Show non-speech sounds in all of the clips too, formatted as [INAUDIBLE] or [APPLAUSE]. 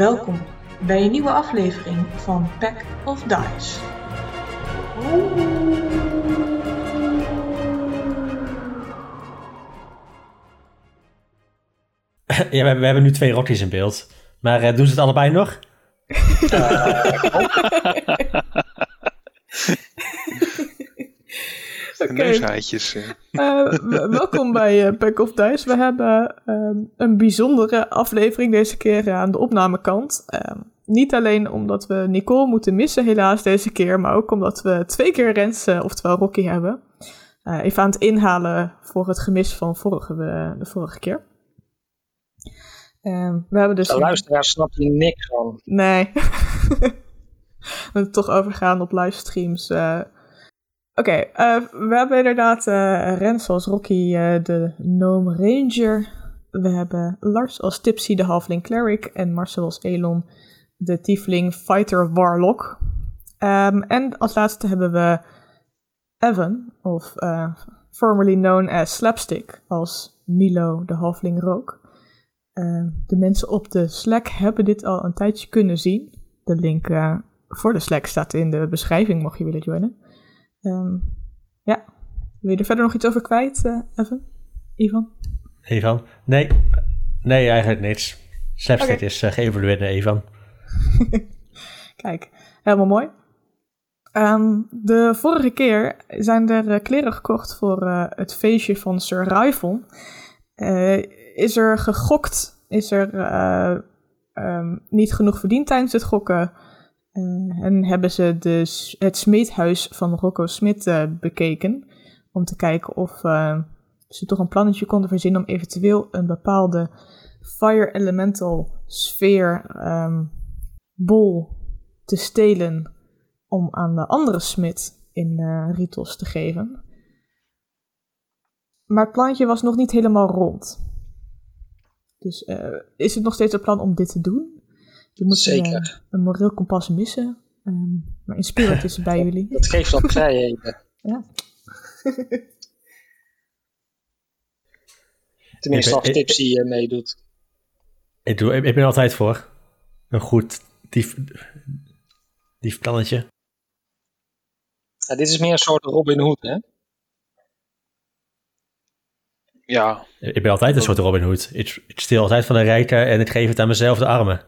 Welkom bij een nieuwe aflevering van Pack of Dice. [LAUGHS] Ja, we hebben, we hebben nu twee Rockies in beeld. Maar eh, doen ze het allebei nog? [LAUGHS] [LAUGHS] Neushaartjes. eh. Eh, welkom bij eh, Pack of Dice. We hebben ehm, een bijzondere aflevering deze keer aan de opnamekant. Ehm, niet alleen omdat we Nicole moeten missen helaas deze keer, maar ook omdat we twee keer Rens, oftewel Rocky, hebben. Eh, even aan het inhalen voor het gemis van vorige, de vorige keer. Ehm, we hebben dus... De luisteraar snapt hier niks van. Nee. [LAUGHS] we moeten toch overgaan op livestreams. Oké, eh, we hebben inderdaad eh Rens als Rocky, eh, de Gnome Ranger. We hebben Lars als Tipsy, de Halfling Cleric. En Marcel als Elon, de Tiefling Fighter Warlock. Ehm, en als laatste hebben we Evan, of formerly known as Slapstick, als Milo, de Halfling Rook. Eh, de mensen op de Slack hebben dit al een tijdje kunnen zien. De link voor de Slack staat in de beschrijving, mocht je willen joinen. Ehm, ja, wil je er verder nog iets over kwijt, eh Evan? Ivan? Evan? Nee. Nee, eigenlijk niets. Slapstick Oké. is uh, geëvalueerd naar Evan. [LAUGHS] Kijk, helemaal mooi. Ehm, de vorige keer zijn er eh, kleren gekocht voor het feestje van Sir Raifon. Eh, is er gegokt? Is er eh, ehm, niet genoeg verdiend tijdens het gokken? Eh, en hebben ze de, s- het smeedhuis van Rocco Smit eh, bekeken. Om te kijken of eh, ze toch een plannetje konden verzinnen om eventueel een bepaalde Fire Elemental sfeer ehm, bol te stelen om aan de andere smid in Ritos te geven. Maar het plantje was nog niet helemaal rond. Dus is het nog steeds het plan om dit te doen? Je moet Zeker. Een, een moreel kompas missen. ehm, maar in spirit is het bij [LAUGHS] jullie. Dat geeft wat vrijheden. Ja. [LAUGHS] Tenminste, als Tipsy eh, meedoet. Ik, doe, ik, ik ben er altijd voor. Een goed dief, dief plannetje. Ja, dit is meer een soort Robin Hood, hè? Ja, Ik ben altijd een soort Robin Hood. Ik, ik steel altijd van de rijken en ik geef het aan mezelf de armen.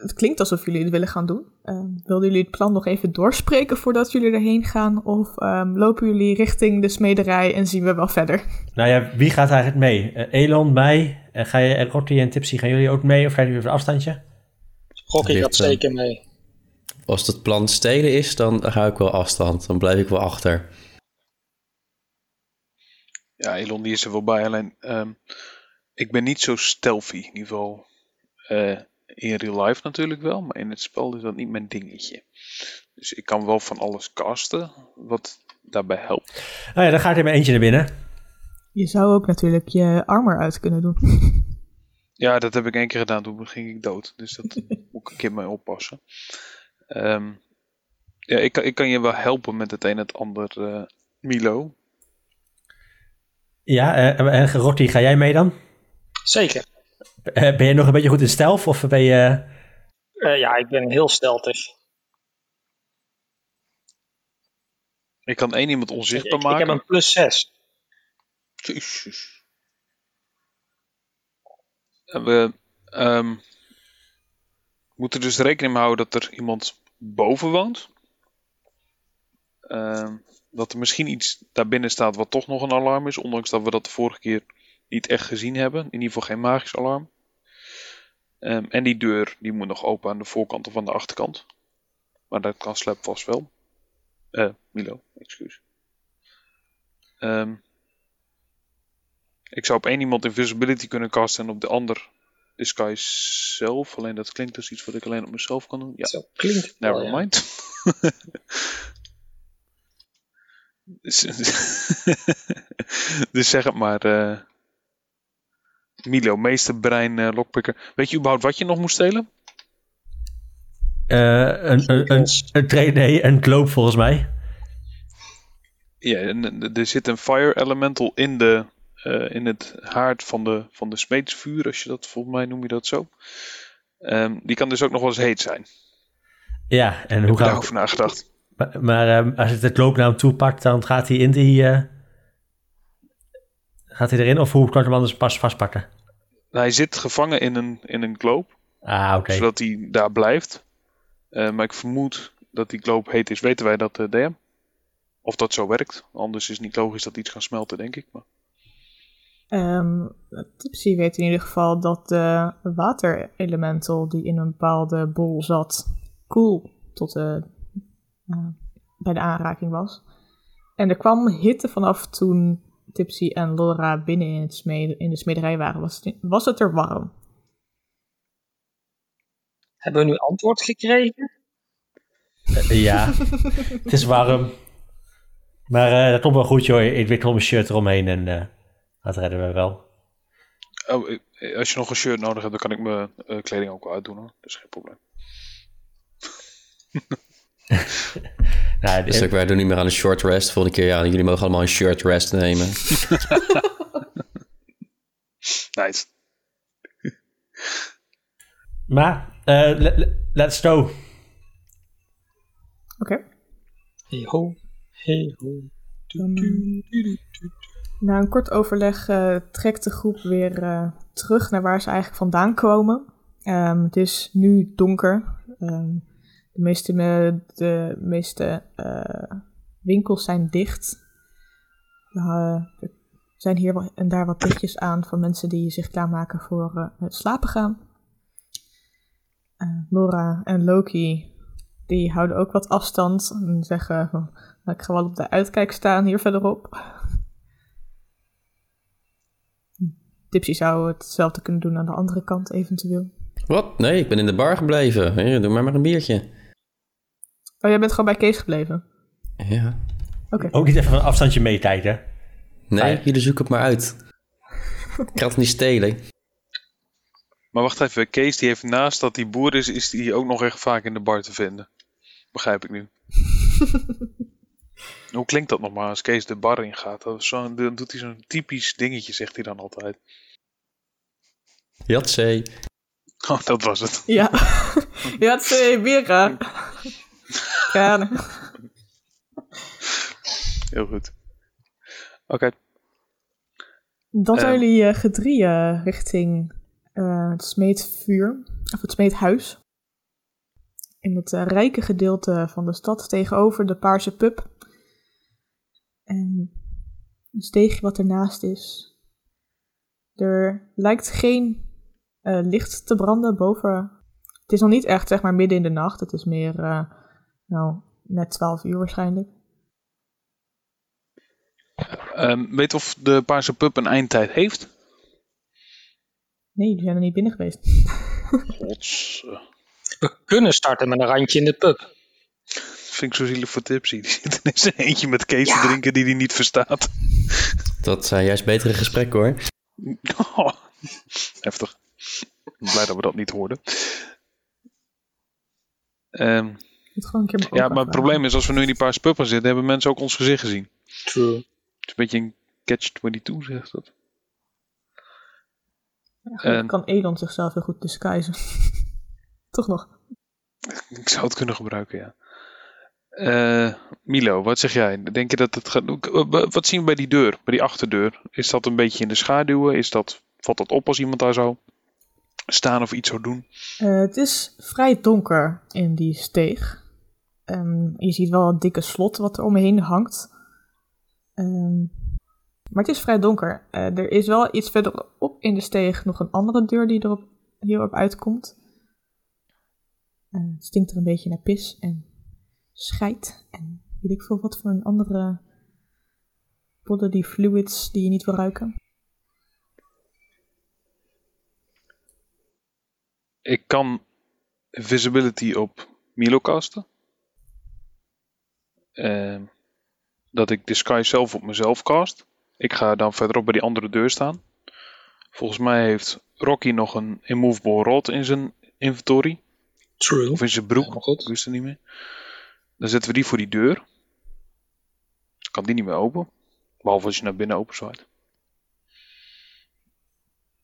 Het klinkt alsof jullie het willen gaan doen. Ehm, wilden jullie het plan nog even doorspreken voordat jullie erheen gaan? Of ehm, lopen jullie richting de smederij en zien we wel verder? Nou ja, wie gaat eigenlijk mee? Eh, Elon, mij, en ga je, en Rocky en Tipsy, gaan jullie ook mee of gaan jullie even een afstandje? Rocky gaat eh, zeker mee. Als het plan stelen is, dan hou ik wel afstand. Dan blijf ik wel achter. ja, Elon die is er wel bij. Alleen, ehm, ik ben niet zo stealthy. In ieder geval eh, in real life natuurlijk wel. Maar in het spel is dat niet mijn dingetje. Dus ik kan wel van alles casten. Wat daarbij helpt. Nou ja, dan ga ik er maar eentje naar binnen. Je zou ook natuurlijk je armor uit kunnen doen. [LAUGHS] Ja, dat heb ik één keer gedaan. Toen ging ik dood. Dus dat [LAUGHS] moet ik een keer mee oppassen. Ehm, ja, ik, kan- ik kan je wel helpen met het een en het ander. eh, Milo. Ja, eh, en Rocky, ga jij mee dan? Zeker. Eh, ben je nog een beetje goed in stealth of ben je... Eh, ja, ik ben heel steltig. Ik kan één iemand Ik, onzichtbaar ik maken. heb een plus 6. Jezus. En we ehm, moeten dus rekening mee houden dat er iemand boven woont. Ehm, dat er misschien iets daarbinnen staat wat toch nog een alarm is. Ondanks dat we dat de vorige keer niet echt gezien hebben. In ieder geval geen magisch alarm. Ehm, en die deur die moet nog open aan de voorkant of aan de achterkant. Maar dat kan Slap vast wel. Eh, Milo, excuus. Ehm, ik zou op één iemand invisibility kunnen casten en op de ander disguise zelf. Alleen dat klinkt als iets wat ik alleen op mezelf kan doen. Ja, Zo klinkt wel, never ja. mind. [LAUGHS] dus, [LAUGHS] dus zeg het maar. eh, Milo, meesterbrein brein lockpicker. Weet je überhaupt wat je nog moest stelen? eh, een, een, een, een, tra- nee, een globe volgens mij. Ja, en, er zit een fire elemental in, de, eh, in het haard van de, van de smeedsvuur, als je dat, volgens mij noem je dat zo. Ehm, die kan dus ook nog wel eens heet zijn. Ja, en hoe gaat daarover nagedacht. Maar, maar ehm, als het het loop naar hem toe pakt, dan gaat hij in die... eh, gaat hij erin of hoe kan ik hem anders pas vastpakken? Nou, hij zit gevangen in een, in een globe, Ah, oké. zodat hij daar blijft. Eh, maar ik vermoed dat die globe heet is. Weten wij dat, eh, DM? Of dat zo werkt. Anders is het niet logisch dat iets gaat smelten, denk ik. Maar... Ehm Tipsy weet in ieder geval dat de waterelemental die in een bepaalde bol zat, koel tot de, eh, bij de aanraking was. En er kwam hitte vanaf toen Tipsy en Laura binnen in, het smede, in de smederij waren. Was het, was het er warm? Hebben we nu antwoord gekregen? Eh, ja, [LAUGHS] het is warm. Maar eh, dat komt wel goed, joh. Ik wikkel mijn shirt eromheen en eh, dat redden we wel. Oh, als je nog een shirt nodig hebt, dan kan ik mijn eh, kleding ook wel uitdoen hoor. Dat is geen probleem. [LAUGHS] Nou, Dus ook, wij doen niet meer aan een short rest. Volgende keer, ja, jullie mogen allemaal een short rest nemen. [LAUGHS] Nice. maar, eh, le- le- let's go. Oké. Hey ho, hey ho. Na een kort overleg eh, trekt de groep weer eh, terug naar waar ze eigenlijk vandaan komen. Ehm, het is nu donker. Ehm, de meeste, me- de meeste eh, winkels zijn dicht. Eh, er zijn hier en daar wat lichtjes aan van mensen die zich klaarmaken voor eh, het slapen gaan. Laura en Loki die houden ook wat afstand en zeggen van, nou, ik ga wel op de uitkijk staan hier verderop. Tipsy zou hetzelfde kunnen doen aan de andere kant eventueel. Wat? Nee, ik ben in de bar gebleven. Doe maar maar een biertje. Oh, jij bent gewoon bij Kees gebleven? Ja. Oké. Ook niet even een afstandje meekijken. Nee, jullie zoeken het maar uit. [LAUGHS] Ik ga het niet stelen. Maar wacht even, Kees die heeft naast dat hij boer is, is die ook nog echt vaak in de bar te vinden. Begrijp ik nu. [LAUGHS] Hoe klinkt dat nog maar als Kees de bar ingaat? Dat zo, dan doet hij zo'n typisch dingetje, zegt hij dan altijd. Jatzee. Oh, dat was het. Ja. [LAUGHS] ja, het uh. Gerne. Heel goed. Oké. Dan zijn Ehm. jullie uh, gedrieën richting uh, het smeedvuur, of het smeedhuis. In het uh, rijke gedeelte van de stad tegenover de Paarse Pub. En een steegje wat ernaast is. Er lijkt geen uh, licht te branden boven. Het is nog niet echt, zeg maar, midden in de nacht. Het is meer, uh, nou, net 12 uur waarschijnlijk. Um, weet of de Paarse Pub een eindtijd heeft? Nee, die zijn er niet binnen geweest. Gods. We kunnen starten met een randje in de pub. Vind ik zo zielig voor Tipsy. Die zit in zijn eentje met Kees ja. te drinken die hij niet verstaat. Dat zijn juist betere gesprekken hoor. Oh, heftig. Ik ben blij dat we dat niet hoorden. Um, ja, maar het probleem is, als we nu in die paarse pub gaan zitten, hebben mensen ook ons gezicht gezien. True. Het is een beetje een catch-22, zegt dat. Ja, en... kan Elon zichzelf heel goed disguisen. [LAUGHS] Toch nog? Ik zou het kunnen gebruiken, ja. Uh, Milo, wat zeg jij? Denk je dat het gaat... Wat zien we bij die deur, bij die achterdeur? Is dat een beetje in de schaduwen? Is dat... Valt dat op als iemand daar zou staan of iets zou doen? Uh, het is vrij donker in die steeg. Um, je ziet wel een dikke slot wat er omheen hangt. Um, maar het is vrij donker. Uh, er is wel iets verderop in de steeg nog een andere deur die erop, hierop uitkomt. Uh, het stinkt er een beetje naar pis en scheid. En weet ik veel wat voor een andere bodily fluids die je niet wil ruiken. Ik kan visibility op Milo casten. Uh, dat ik Disguise zelf op mezelf cast. Ik ga dan verderop bij die andere deur staan. Volgens mij heeft Rocky nog een immovable rod in zijn inventory. True. Of in zijn broek. Ja, goed. Ik wist het niet meer. Dan zetten we die voor die deur. Kan die niet meer open. Behalve als je naar binnen open zwaait.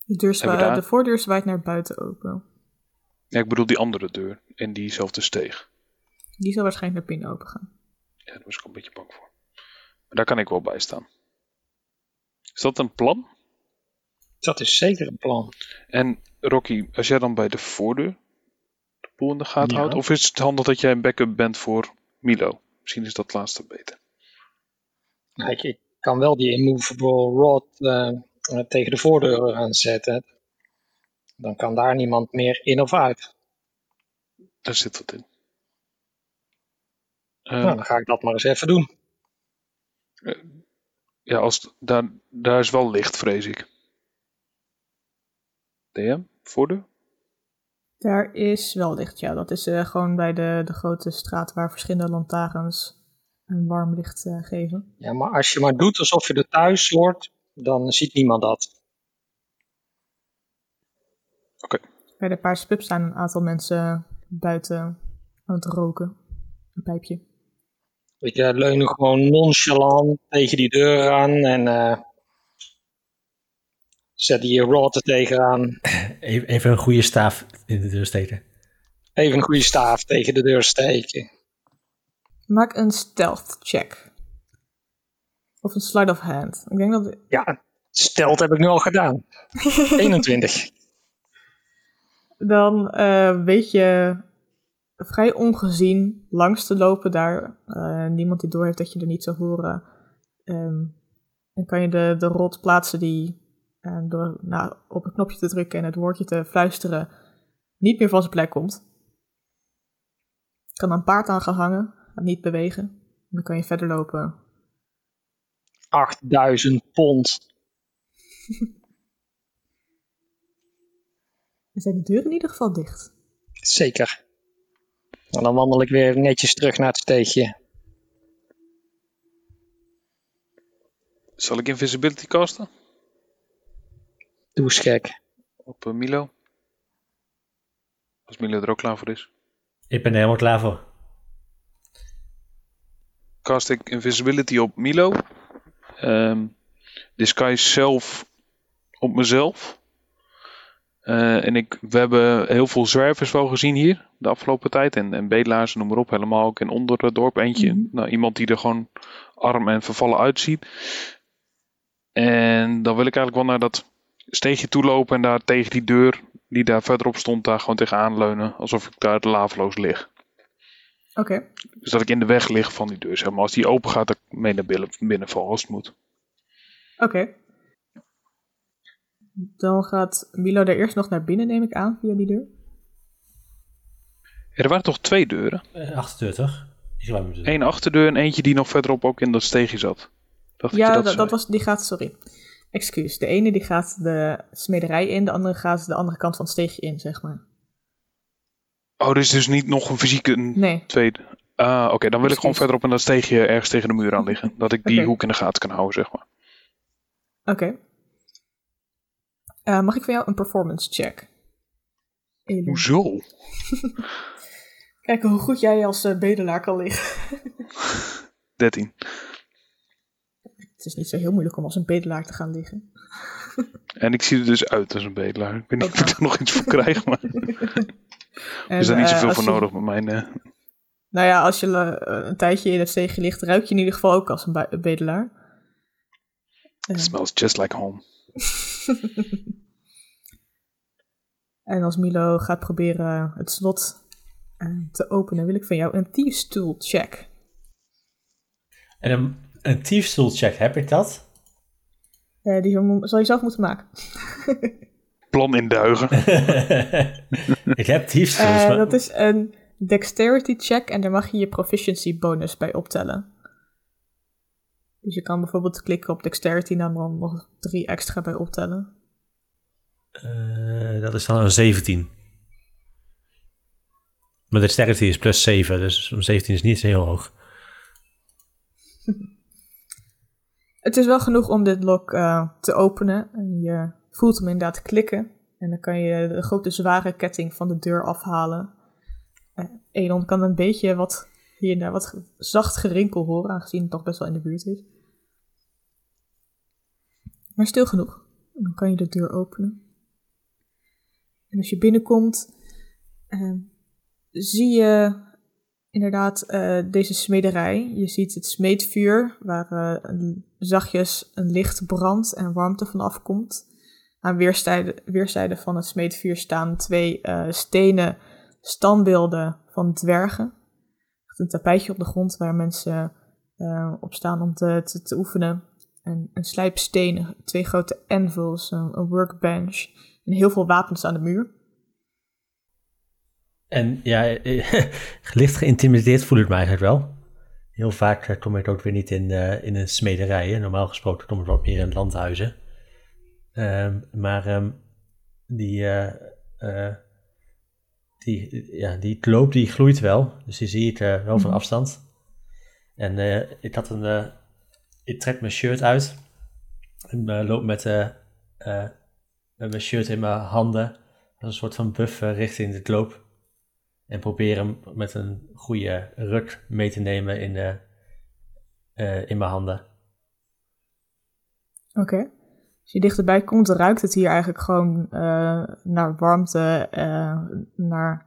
De, deur zwa de voordeur zwaait naar buiten open. Ja, ik bedoel die andere deur in diezelfde steeg. Die zal waarschijnlijk naar binnen open gaan. Ja, daar was ik een beetje bang voor. Maar daar kan ik wel bij staan. Is dat een plan? Dat is zeker een plan. En Rocky, als jij dan bij de voordeur de boel in de gaten Ja. houdt, of is het handig dat jij een backup bent voor Milo? Misschien is dat laatste beter. Nou, Ik, ik kan wel die immovable rod eh, eh, tegen de voordeur aanzetten. Dan kan daar niemand meer in of uit. Daar zit wat in. Eh, Nou, dan ga ik dat maar eens even doen. Ja, als, daar, daar is wel licht, vrees ik. DM, voordeur? Daar is wel licht, ja. Dat is eh, gewoon bij de, de grote straat waar verschillende lantaarns een warm licht eh, geven. Ja, maar als je maar doet alsof je er thuis hoort, dan ziet niemand dat. Bij de Paarse Pub staan een aantal mensen buiten aan het roken. Een pijpje. Weet je, leunen gewoon nonchalant tegen die deur aan en eh zet die rod er tegenaan. Even, even een goede staaf in de deur steken. Even een goede staaf tegen de deur steken. Maak een stealth check. Of een slide of hand. Ik denk dat... Ja, stelt heb ik nu al gedaan. [LAUGHS] 21. Dan eh, weet je vrij ongezien langs te lopen daar. eh, niemand die doorheeft dat je er niet zou horen. Ehm, dan kan je de, de rot plaatsen die eh, door nou, op een knopje te drukken en het woordje te fluisteren niet meer van zijn plek komt. Kan een paard aan gaan hangen, niet bewegen. Dan kan je verder lopen. 8000 pond. [LAUGHS] Dan zijn de deuren in ieder geval dicht. Zeker. En dan wandel ik weer netjes terug naar het steegje. Zal ik invisibility casten? Doe eens gek. Op eh, Milo? Als Milo er ook klaar voor is. Ik ben er helemaal klaar voor. Cast ik invisibility op Milo. Ehm disguise zelf op mezelf. Eh, en ik, we hebben heel veel zwervers wel gezien hier de afgelopen tijd. En, en bedelaars, noem maar op. Helemaal ook in onder het dorp eentje. Mhm. Nou, iemand die er gewoon arm en vervallen uitziet. En dan wil ik eigenlijk wel naar dat steegje toe lopen. En daar tegen die deur die daar verderop stond, daar gewoon tegenaan leunen. Alsof ik daar laveloos lig. Oké. Dus dat ik in de weg lig van die deur. Zeg maar. Als die open gaat, ik mee naar binnen, binnen val als het moet. Oké. Dan gaat Milo er eerst nog naar binnen, neem ik aan, via die deur. Er waren toch twee deuren? Eh, achterdeur toch? Eén achterdeur en eentje die nog verderop ook in dat steegje zat. Dacht Ja, dat, dat, was, die gaat, sorry. Excuus. De ene die gaat de smederij in, de andere gaat de andere kant van het steegje in, zeg maar. Oh, er is dus niet nog een fysieke een Nee. tweede. Ah, oké. dan wil ik gewoon Excuus. verderop in dat steegje ergens tegen de muur aan liggen. Dat ik die hoek in de gaten kan houden, zeg maar. Oké. Eh, mag ik van jou een performance check? Elin. Hoezo? [LAUGHS] Kijken hoe goed jij als eh, bedelaar kan liggen. [LAUGHS] 13. Het is niet zo heel moeilijk om als een bedelaar te gaan liggen. [LAUGHS] En ik zie er dus uit als een bedelaar. Ik weet niet of ik daar nog iets voor krijg, maar er is daar niet eh, zoveel voor je- nodig met mijn... eh, Nou ja, als je een tijdje in het steegje ligt, ruik je in ieder geval ook als een bedelaar. Eh, smells just like home. En als Milo gaat proberen het slot eh, te openen, wil ik van jou een thieves tool check. En een, een thiefstool check, heb ik dat? Eh, die zal je zelf moeten maken. [LAUGHS] Plan in duigen. [LAUGHS] ik heb thiefstools, Eh, maar... dat is een dexterity check en daar mag je je proficiency bonus bij optellen. Dus je kan bijvoorbeeld klikken op dexterity en dan nog drie extra bij optellen. Eh, dat is dan een 17. Maar de dexterity is plus 7, dus een 17 is niet heel hoog. [LAUGHS] Het is wel genoeg om dit lock eh, te openen. En je voelt hem inderdaad klikken. En dan kan je de grote zware ketting van de deur afhalen. Eh Elon kan een beetje wat hier daar wat zacht gerinkel horen, aangezien het toch best wel in de buurt is. Maar stil genoeg. En dan kan je de deur openen. En als je binnenkomt, ehm, zie je inderdaad eh, deze smederij. Je ziet het smeedvuur, waar eh, een, zachtjes een licht brand en warmte van afkomt. Aan weerszijden, van het smeedvuur staan twee eh, stenen standbeelden van dwergen. Een tapijtje op de grond waar mensen op staan om te, te, oefenen. En een slijp stenen, twee grote anvils, een workbench en heel veel wapens aan de muur. En ja, [LAUGHS] licht geïntimideerd voel ik me eigenlijk wel. Heel vaak uh, kom ik ook weer niet in, eh, in een smederij. hè. Normaal gesproken kom ik wat meer in landhuizen. Ehm, maar ehm, die, eh, eh, die, ja, die loop die gloeit wel. Dus die zie ik eh, wel van Mhm. afstand. En eh, ik had een... eh, ik trek mijn shirt uit. En eh, loop met, eh, eh, met mijn shirt in mijn handen. Als een soort van buffer richting de loop. En probeer hem met een goede ruk mee te nemen in, eh, eh, in mijn handen. Oké. Als je dichterbij komt, ruikt het hier eigenlijk gewoon eh, naar warmte, eh, naar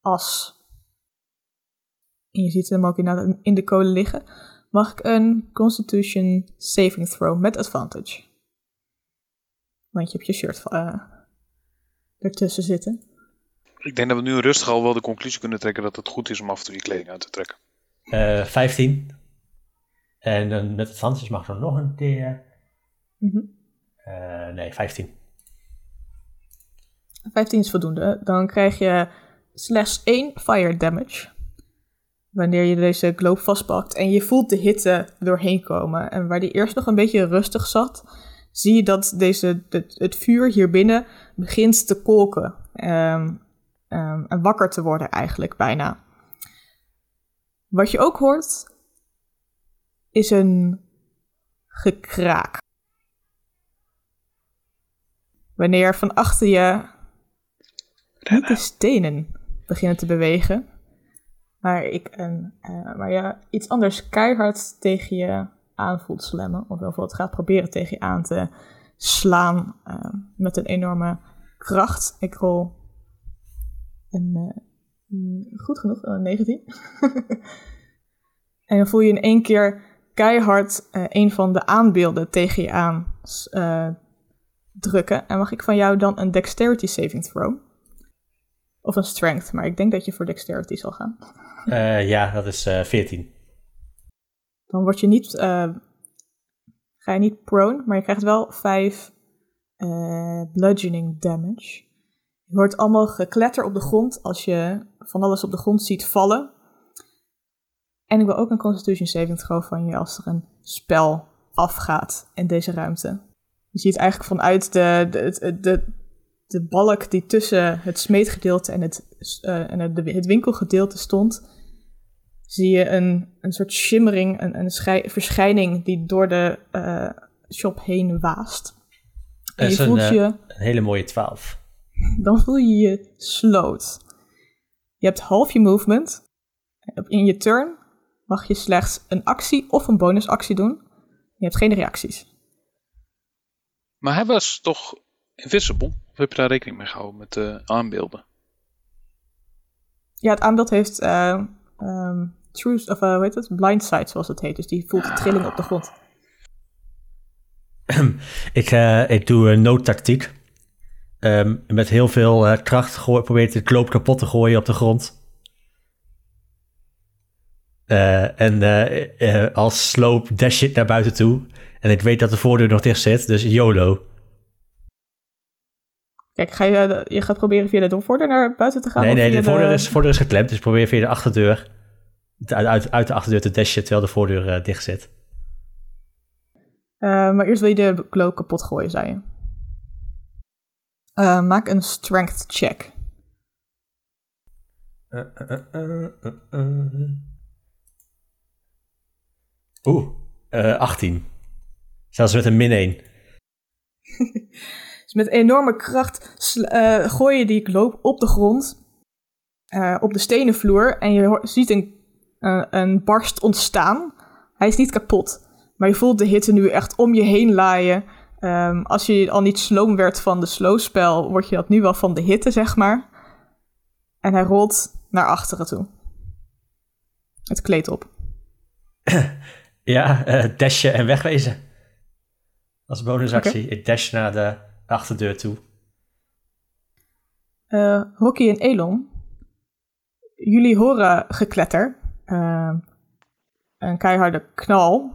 as. En je ziet hem ook in de kolen liggen. Mag ik een Constitution saving throw met advantage? Want je hebt je shirt eh, ertussen zitten. Ik denk dat we nu rustig al wel de conclusie kunnen trekken dat het goed is om af en toe die kleding uit te trekken. Eh 15. En dan met advantage mag er nog een keer. Mhm. eh, nee, 15. 15 is voldoende. Dan krijg je slechts 1 fire damage. Wanneer je deze globe vastpakt en je voelt de hitte doorheen komen. En waar die eerst nog een beetje rustig zat, zie je dat deze, het, het vuur hier binnen begint te kolken. Ehm, ehm, en wakker te worden eigenlijk bijna. Wat je ook hoort, is een gekraak. Wanneer van achter je de stenen beginnen te bewegen, maar, ik een, eh, maar ja, iets anders keihard tegen je aan voelt slammen. Of ieder geval het gaat proberen tegen je aan te slaan eh, met een enorme kracht. Ik rol een, eh, mm, goed genoeg, een 19. [LAUGHS] en dan voel je in één keer keihard eh, een van de aanbeelden tegen je aan eh, drukken. En mag ik van jou dan een dexterity saving throw? Of een strength, maar ik denk dat je voor dexterity zal gaan. Eh, ja, dat is eh 14. Dan word je niet, eh, ga je niet prone, maar je krijgt wel 5 eh, bludgeoning damage. Je hoort allemaal gekletter op de grond als je van alles op de grond ziet vallen. En ik wil ook een constitution saving throw van je als er een spel afgaat in deze ruimte. Je ziet eigenlijk vanuit de, de, de, de, balk die tussen het smeetgedeelte en het, eh, en het, het winkelgedeelte stond, zie je een, een soort shimmering, een, een schij- verschijning die door de eh, shop heen waast. En je is een, voelt eh, je, Een hele mooie 12. [LAUGHS] dan voel je je slowed. Je hebt half je movement. In je turn mag je slechts een actie of een bonusactie doen. Je hebt geen reacties. Maar hij was toch invisible? Of heb je daar rekening mee gehouden met de aanbeelden? Ja, het aanbeeld heeft eh ehm, truth, of eh, hoe heet het? Blind sight, zoals het heet. Dus die voelt de trilling op de grond. Ik, eh, ik doe een noodtactiek. Ehm, met heel veel eh, kracht gooi, probeer ik de kloop kapot te gooien op de grond. Eh, en eh, eh, als sloop dash ik naar buiten toe. En ik weet dat de voordeur nog dicht zit, dus YOLO. Kijk, ga je, eh, je gaat proberen via de voordeur naar buiten te gaan? nee, nee, de voordeur, is, voordeur is geklemd, dus probeer via de achterdeur... Uit, uit, uit de achterdeur te dashen terwijl de voordeur eh, dicht zit. Eh, maar eerst wil je de glow kapot gooien, zei je. Eh, maak een strength check. Eh, eh, eh, eh, eh. Oeh, eh, 18. Zelfs met een min 1. [LAUGHS] Dus met enorme kracht eh, gooi je die globe op de grond, eh, op de stenen vloer, en je ziet een, eh, een barst ontstaan. Hij is niet kapot, maar je voelt de hitte nu echt om je heen laaien. Ehm, als je al niet sloom werd van de slowspel, word je dat nu wel van de hitte, zeg maar. En hij rolt naar achteren toe. Het kleed op. [CLEARS THROAT] Ja, eh dashen en wegwezen. Als bonusactie. Ik dash naar de achterdeur toe. Eh Rocky en Elon, jullie horen gekletter. Eh, een keiharde knal.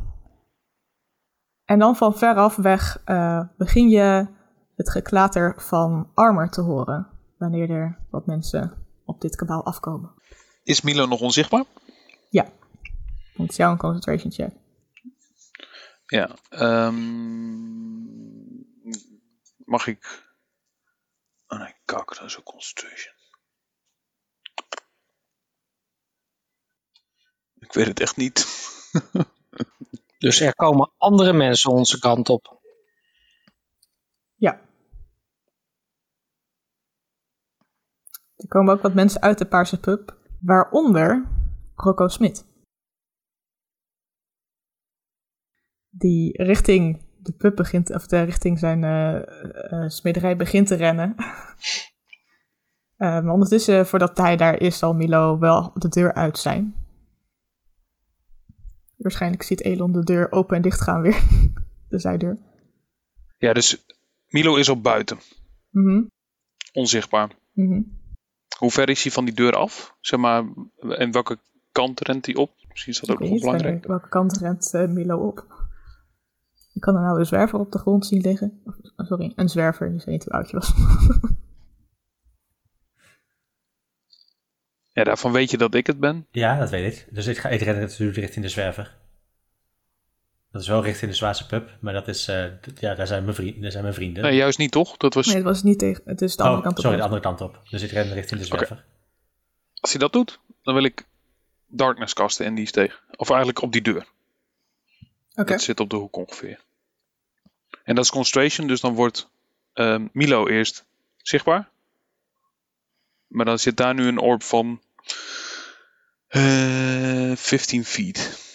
En dan van veraf weg eh, begin je het geklater van armor te horen. Wanneer er wat mensen op dit kabaal afkomen. Is Milo nog onzichtbaar? Ja, het is jouw een concentration check. Ja. ehm, mag ik... Oh nee, kak, dat is ook concentration. Ik weet het echt niet. [LAUGHS] Dus er komen andere mensen onze kant op. Ja. Er komen ook wat mensen uit de Paarse Pub, waaronder Rocco Smit. Die richting de pub begint, of de richting zijn eh, eh, smederij begint te rennen. [LAUGHS] Eh, maar ondertussen, voordat hij daar is, zal Milo wel de deur uit zijn. Waarschijnlijk ziet Elon de deur open en dicht gaan weer. [LAUGHS] de zijdeur. Ja, dus Milo is op buiten. Mhm, Onzichtbaar. mhm. Hoe ver is hij van die deur af? Zeg maar, en welke kant rent hij op? Misschien is dat ook nog weet belangrijk. welke, welke kant rent eh, Milo op. Ik kan er nou een zwerver op de grond zien liggen. Oh, sorry, een zwerver. Je niet hoe oud je was. [LAUGHS] Ja, daarvan weet je dat ik het ben. Ja, dat weet ik. Dus ik, ga, ik ren natuurlijk richting de zwerver. Dat is wel richting de Zwaarse pub, maar dat is, eh, ja, daar zijn mijn vrienden. Daar zijn mijn vrienden. Nee, juist niet toch? Dat was, nee, het was niet tegen. Het is de andere oh, kant op. sorry, de andere kant op. Dus ik ren richting de zwerver. Als hij dat doet, dan wil ik Darkness kasten en die is tegen. Of eigenlijk op die deur. Oké. Dat zit op de hoek ongeveer. En dat is concentration, dus dan wordt ehm, Milo eerst zichtbaar. Maar dan zit daar nu een orb van eh 15 feet.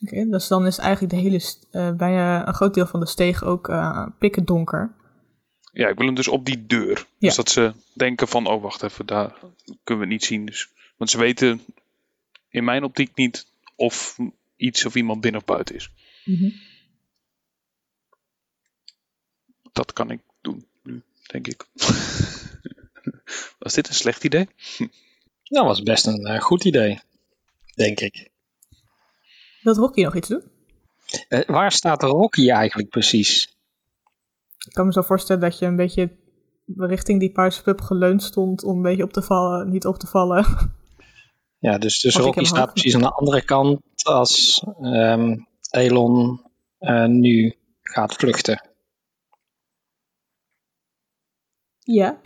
Oké, dus dan is eigenlijk de hele, st- eh, bijna een groot deel van de steeg ook eh pikken donker. Ja, ik wil hem dus op die deur. Ja. Dus dat ze denken van, oh wacht even, daar kunnen we het niet zien. Dus, want ze weten in mijn optiek niet of iets of iemand binnen of buiten is. Mhm. Dat kan ik doen nu, denk ik. [LAUGHS] Was dit een slecht idee? Dat was best een eh, goed idee, denk ik. Wilt Rocky nog iets doen? Eh, waar staat Rocky eigenlijk precies? Ik kan me zo voorstellen dat je een beetje richting die Paarse pub geleund stond om een beetje op te vallen, niet op te vallen. [LAUGHS] Ja, dus, dus Rocky staat hoog- precies aan de andere kant als ehm, Elon eh, nu gaat vluchten. ja.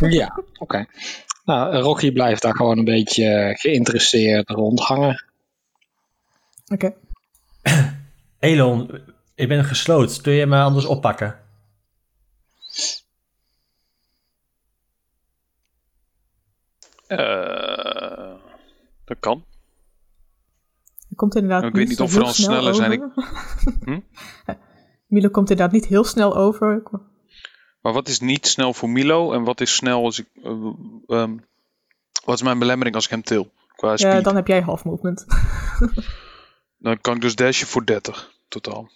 ja, oké. [LAUGHS] Nou, Rocky blijft daar gewoon een beetje eh, geïnteresseerd rondhangen. Oké. [CLEARS THROAT] Elon, ik ben gesloten. Kun je me anders oppakken? Eh, dat kan. Er komt inderdaad Ik weet niet of we dan snel sneller zijn. [LAUGHS] Hm? Milo komt inderdaad niet heel snel over. Maar wat is niet snel voor Milo en wat is snel als ik. eh, ehm, wat is mijn belemmering als ik hem til? Qua speed. Ja, dan heb jij half movement. [LAUGHS] Dan kan ik dus dashen voor 30 totaal.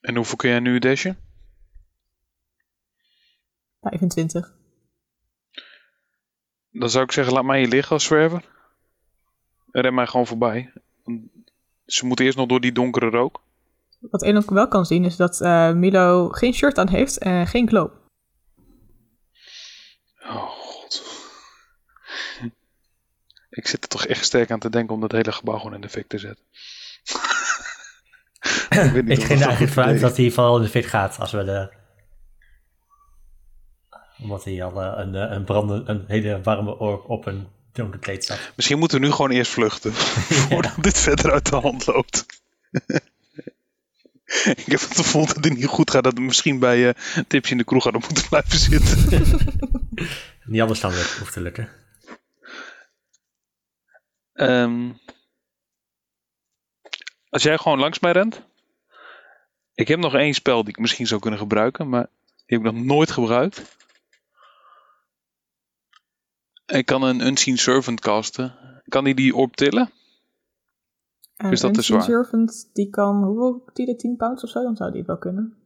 En hoeveel kun jij nu dashen? 25. Dan zou ik zeggen, laat mij hier liggen als zwerver. En ren mij gewoon voorbij. Ze moeten eerst nog door die donkere rook. Wat één ook wel kan zien is dat eh, Milo geen shirt aan heeft en geen glow. Oh god. Ik zit er toch echt sterk aan te denken om dat hele gebouw gewoon in de fik te zetten. [LAUGHS] ik weet niet Ik of ging dat er eigenlijk vanuit dat hij vooral in de fik gaat als we de... Omdat hij al eh, een, eh, een, branden, een hele warme ork op een donker kleed zat. is. Misschien moeten we nu gewoon eerst vluchten. [LAUGHS] Voordat dit verder uit de hand loopt. [LAUGHS] ik heb het gevoel dat dit niet goed gaat. Dat we misschien bij eh Tipje in de kroeg hadden moeten blijven zitten. [LAUGHS] Niet anders dan het hoeft te lukken. Ehm, als jij gewoon langs mij rent. Ik heb nog één spel die ik misschien zou kunnen gebruiken, maar die heb ik nog nooit gebruikt. Ik kan een Unseen Servant casten. Kan hij die orb En Is dat? Servant, die kan, hoeveel, die de 10 pounds of zo, dan zou die het wel kunnen.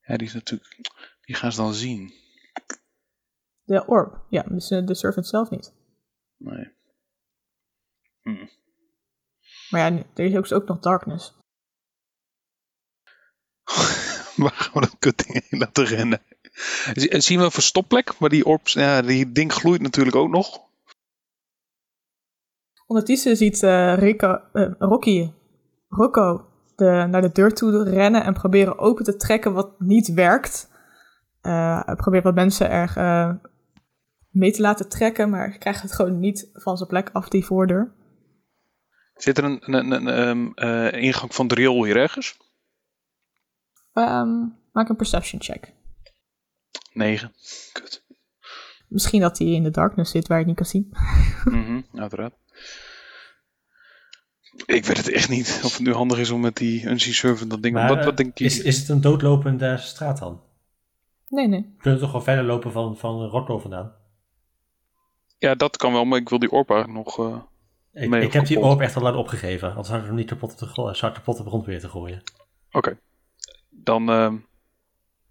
Ja, die is natuurlijk... Die gaan ze dan zien. De orb, ja, dus eh, de servant zelf niet. Nee. Maar ja, er is ook, ook nog darkness. [LAUGHS] Waar gaan we dat kutding heen laten rennen? Z- Zien we een verstopplek? Maar die orbs... Ja, die ding gloeit natuurlijk ook nog. Ondertussen ziet eh, Rico, eh, Rocky, Rocco de, naar de deur toe rennen en proberen open te trekken wat niet werkt. Hij probeert wat mensen er eh, mee te laten trekken, maar krijgt het gewoon niet van zijn plek af, die voordeur. Zit er een, een, een, ehm, eh, ingang van de riool hier ergens? Ehm, maak een perception check. 9. Kut. Misschien dat hij in de darkness zit waar je het niet kan zien. Mhm, uiteraard. Ik weet het echt niet of het nu handig is om met die Unseen Servant dat ding... Maar, wat, eh, wat denk je? is, is het een doodlopende straat dan? Nee, nee. We kunnen toch gewoon verder lopen van, van Rocco vandaan? Ja, dat kan wel, maar ik wil die eigenlijk nog... eh, Ik, mee ik heb die orb echt al lang opgegeven. Anders had ik hem niet kapot op de, gro- zou ik kapot op de grond weer te gooien. Oké. Dan ehm,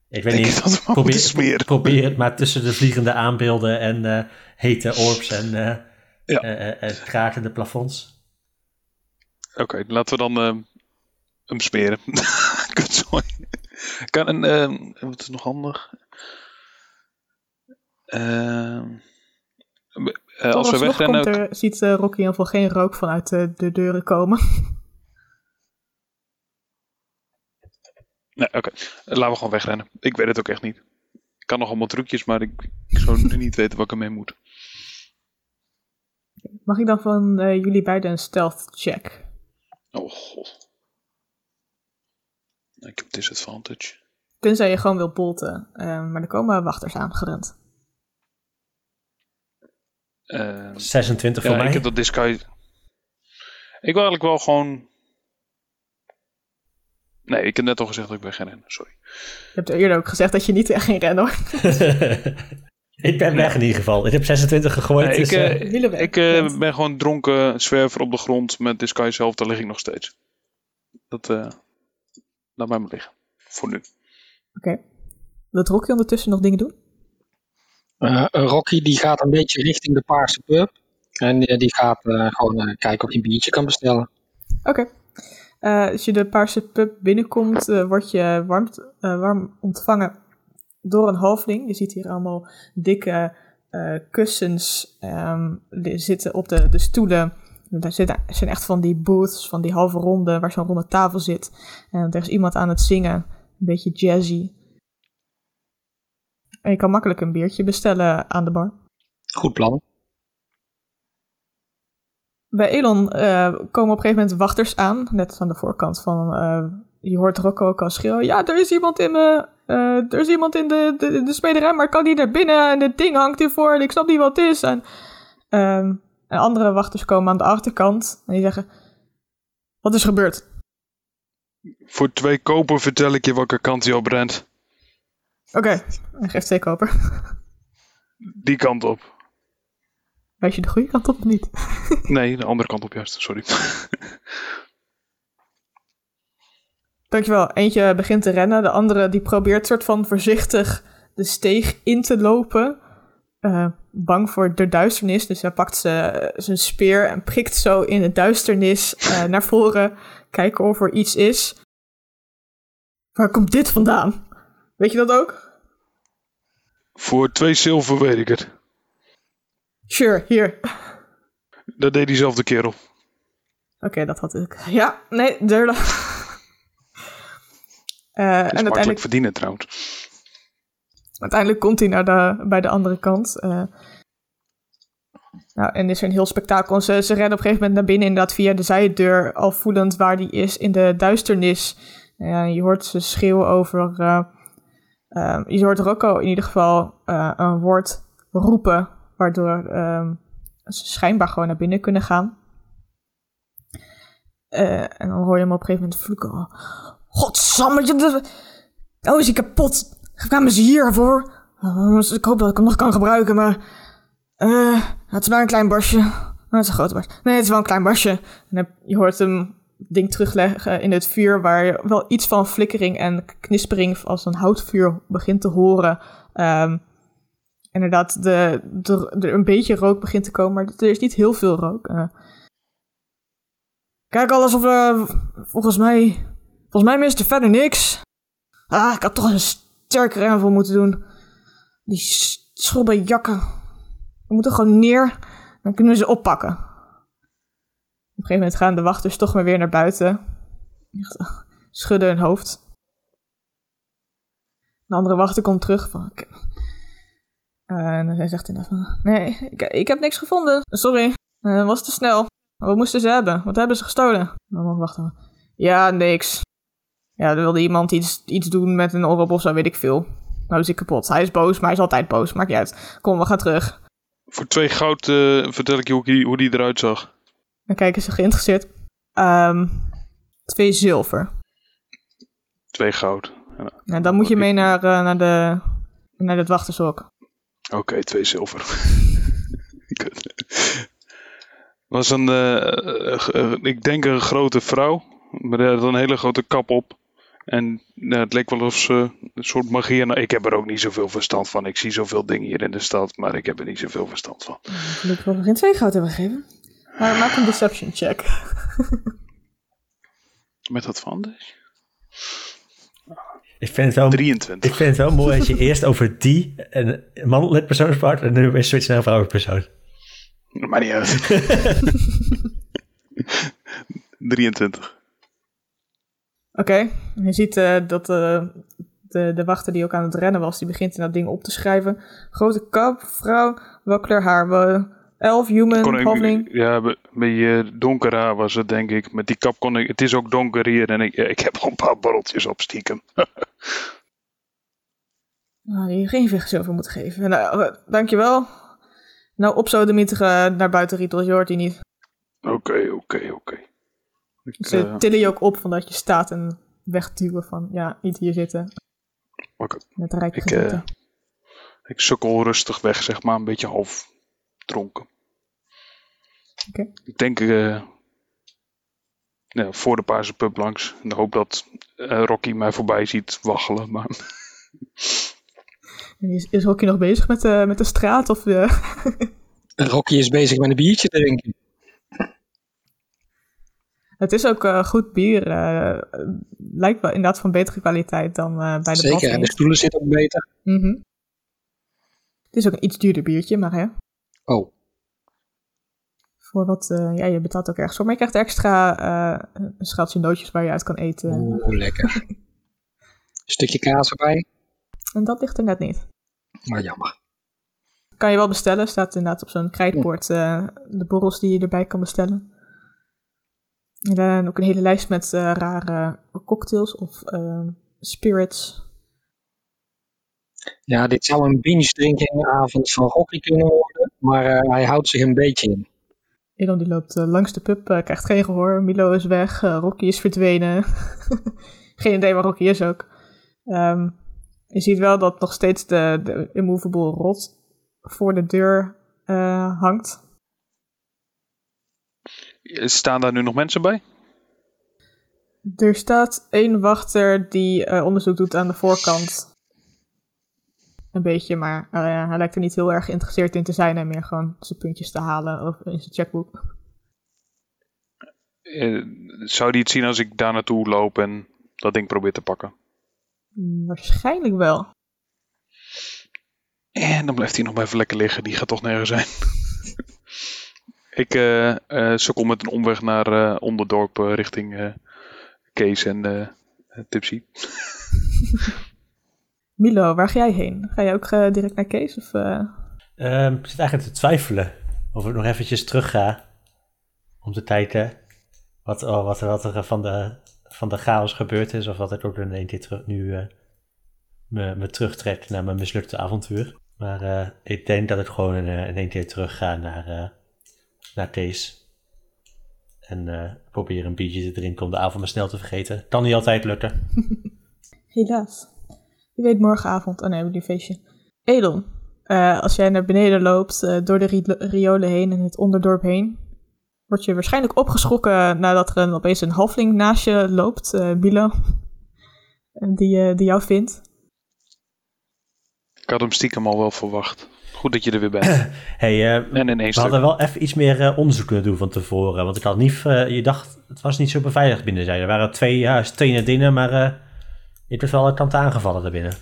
Ik weet denk niet. ik dat we maar probeer, probeer het maar tussen de vliegende aanbeelden en eh, hete orbs en eh Ja. eh, eh, eh, krakende plafonds. Oké, laten we dan ehm, hem smeren. [LAUGHS] Kan een... ehm, wat is nog handig? Ehm, eh, als we wegrennen... komt er, ziet eh, Rocky in ieder geval geen rook vanuit de, de deuren komen. [LAUGHS] Nee, oké. Laten we gewoon wegrennen. Ik weet het ook echt niet. Ik kan nog allemaal trucjes, maar ik, ik zou nu niet weten wat ik ermee moet. Mag ik dan van eh, jullie beiden een stealth check? Oh god. Ik heb disadvantage. Tenzij je gewoon wil bolten. Eh, maar er komen wachters aan gerend. Ehm, 26 ja, voor mij. ik heb dat disguise... Ik wil eigenlijk wel gewoon... Nee, ik heb net al gezegd dat ik ben gaan rennen. Sorry. Je hebt eerder ook gezegd dat je niet echt ging rennen hoor. Ik ben weg in ieder geval. Ik heb 26 gegooid. Nee, dus, ik, eh, eh, ik eh, ben gewoon dronken zwerver op de grond met disguise zelf. Daar lig ik nog steeds. Dat... eh laat mij maar liggen. Voor nu. Oké. Wilt Rocky ondertussen nog dingen doen? Eh, Rocky die gaat een beetje richting de paarse pub. En die gaat eh, gewoon eh, kijken of hij een biertje kan bestellen. Oké. Eh, als je de paarse pub binnenkomt, word je warm, eh, warm ontvangen door een halfling. Je ziet hier allemaal dikke eh, kussens ehm, die zitten op de, de stoelen. Daar zitten, er zijn echt van die booths, van die halve ronde, waar zo'n ronde tafel zit. En er is iemand aan het zingen, een beetje jazzy. En je kan makkelijk een biertje bestellen aan de bar. Goed plan. Bij Elon eh, komen op een gegeven moment wachters aan, net aan de voorkant van. eh, je hoort Rocco ook al schreeuwen. Ja, er is iemand in, me, eh, er is iemand in de, de, de smederij, maar kan niet naar binnen en het ding hangt hiervoor en ik snap niet wat het is. En, ehm, en andere wachters komen aan de achterkant en die zeggen: Wat is gebeurd? Voor twee koper vertel ik je welke kant hij op rent. Oké, hij geeft twee koper. Die kant op. Weet je de goede kant op of niet? Nee, de andere kant op juist. Sorry. Dankjewel. Eentje begint te rennen, de andere die probeert soort van voorzichtig de steeg in te lopen. Eh, bang voor de duisternis, dus hij pakt ze- zijn speer en prikt zo in de duisternis eh, naar voren. Kijken of er iets is. Waar komt dit vandaan? Weet je dat ook? Voor twee zilver weet ik het. Sure, hier. Dat deed diezelfde kerel. Oké, dat had ik. Ja, nee, derde. [LAUGHS] Eh, en uiteindelijk verdienen trouwens. Uiteindelijk komt hij naar de, bij de andere kant. eh. nou, en is er een heel spektakel. Ze, ze rennen op een gegeven moment naar binnen, inderdaad via de zijdeur, al voelend waar die is in de duisternis. Je hoort ze schreeuwen over. eh, je hoort Rocco in ieder geval een woord roepen, waardoor eh, ze schijnbaar gewoon naar binnen kunnen gaan. En dan hoor je hem op een gegeven moment vloeken. Oh, Godsamme, de- nou is hij kapot. Kwamen ze hiervoor? Uh, ik hoop dat ik hem nog kan gebruiken, maar... eh het is maar een klein barstje. Oh, het is een grote barst. Nee, het is wel een klein dan- je hoort hem ding terugleggen in het vuur... waar je wel iets van flikkering en knispering... als een houtvuur begint te horen. Ehm, inderdaad, de, de, er een beetje rook begint te komen... maar er is niet heel veel rook. Eh, kijk, alles of... eh, volgens mij... Volgens mij mist er verder niks. Ah, ik had toch een sterkere aanval moeten doen. Die schrobbe jakken. We moeten gewoon neer. Dan kunnen we ze oppakken. Op een gegeven moment gaan de wachters toch maar weer naar buiten. Eh, Schudden hun hoofd. De andere wachter komt terug van... Eh, en hij zegt inderdaad van... Nee, ik, ik heb niks gevonden. Sorry. Eh, Dat was te snel. Wat moesten ze hebben? Wat hebben ze gestolen? En dan wachten. Ja, niks. Ja, er wilde iemand iets, iets doen met een orb of zo, weet ik veel. Nou is hij kapot. Hij is boos, maar hij is altijd boos. Maakt niet uit. Kom, we gaan terug. Voor twee goud eh, vertel ik je hoe die, hoe die eruit zag. Dan kijken ze geïnteresseerd. Ehm, twee zilver. Twee goud. En dan moet je mee naar, eh, naar, de, naar het wachtershok. Oké, twee zilver. [LAUGHS] Was een, eh, ik denk een grote vrouw. Maar die had een hele grote kap op. En nou, het leek wel of ze een soort magie... Nou, ik heb er ook niet zoveel verstand van. Ik zie zoveel dingen hier in de stad, maar ik heb er niet zoveel verstand van. Gelukkig wel nog geen twee goud hebben gegeven. Maar maak een deception check. [LAUGHS] Met dat van dus? Ik vind het wel, 23. ik vind het wel mooi als je eerst over die een mannelijk persoon spart en nu weer switcht naar een vrouwelijk persoon. Maar niet uit. [LAUGHS] [LAUGHS] 23. Oké, je ziet eh, dat eh, de, de wachter die ook aan het rennen was, die begint in dat ding op te schrijven. Grote kap, vrouw, welke kleur haar? Elf, human, Kon ik, ja, be- een beetje donker haar was het, denk ik. Met die kap kon ik... Het is ook donker hier en ik, ik heb al een paar borreltjes op stiekem. [LAUGHS] Nou, die geen zilver moeten geven. Nou, eh, dankjewel. Nou, op zo de naar buiten Rietels, je hoort die niet. Oké, oké, oké. Ik, Ze eh, tillen je ook op van dat je staat en wegduwen van, ja, niet hier zitten. Oké. Met rijke Ik, eh, ik sukkel rustig weg, zeg maar. Een beetje half dronken. Oké. Ik denk eh, ja, voor de paarse pub langs. In de hoop dat eh, Rocky mij voorbij ziet waggelen. Maar [LAUGHS] Is, is Rocky nog bezig met de, met de straat? Of de... [LAUGHS] Rocky is bezig met een biertje drinken. Het is ook eh, goed bier. eh, lijkt wel inderdaad van betere kwaliteit dan eh, bij de Zeker, en de stoelen zitten ook beter. Mhm. Het is ook een iets duurder biertje, maar hè. Oh, Voor wat, ja, je betaalt ook ergens voor. Maar je krijgt extra een schaaltje nootjes waar je uit kan eten. oeh, lekker. [LAUGHS] Stukje kaas erbij, En dat ligt er net niet. maar jammer. Kan je wel bestellen. Staat inderdaad op zo'n krijtbord eh, de borrels die je erbij kan bestellen. En ook een hele lijst met eh, rare cocktails of eh, spirits. Ja, dit zou een binge van Rocky kunnen worden, maar eh, hij houdt zich een beetje in. Elon die loopt eh, langs de pub, krijgt geen gehoor. Milo is weg, Rocky is verdwenen. [LAUGHS] geen idee waar Rocky is ook. Ehm, je ziet wel dat nog steeds de, de immovable rot voor de deur hangt. Staan daar nu nog mensen bij? Er staat één wachter die eh, onderzoek doet aan de voorkant. Een beetje, maar eh, hij lijkt er niet heel erg geïnteresseerd in te zijn en meer gewoon zijn puntjes te halen of in zijn checkbook. Eh, zou die het zien als ik daar naartoe loop en dat ding probeer te pakken? Hmm, waarschijnlijk wel. En dan blijft hij nog maar even lekker liggen. Die gaat toch nergens zijn. Ik eh eh, sukkel met een omweg naar eh, Onderdorp richting eh, Kees en eh, Tipsy. [LAUGHS] Milo, waar ga jij heen? Ga jij ook direct naar Kees? Of, eh? Ehm, ik zit eigenlijk te twijfelen of ik nog eventjes terug ga om te kijken wat, oh, wat, er- wat er van de, van de chaos gebeurd is. Of wat ik ook in één keer terug, nu eh, me, me terugtrek naar mijn mislukte avontuur. Maar eh, ik denk dat ik gewoon in, eh, één keer terug ga naar, eh, naar Kees. En eh probeer een biertje te drinken om de avond maar snel te vergeten. Kan niet altijd lukken. [LAUGHS] Helaas. Je weet morgenavond. Oh nee, we feestje. Edon, eh, als jij naar beneden loopt, eh, door de ri- riolen heen en het onderdorp heen, word je waarschijnlijk opgeschrokken nadat er een, opeens een halfling naast je loopt, eh Milo, en [LAUGHS] die, eh, die jou vindt. Ik had hem stiekem al wel verwacht. Goed dat je er weer bent. [CLEARS THROAT] Hey, eh, En we stuk. hadden wel even iets meer eh, onderzoek kunnen doen van tevoren. Want ik had niet, eh, je dacht, het was niet zo beveiligd binnen zijn. Er waren twee, ja, stenen dingen, maar eh, je hebt wel een kant aangevallen daarbinnen.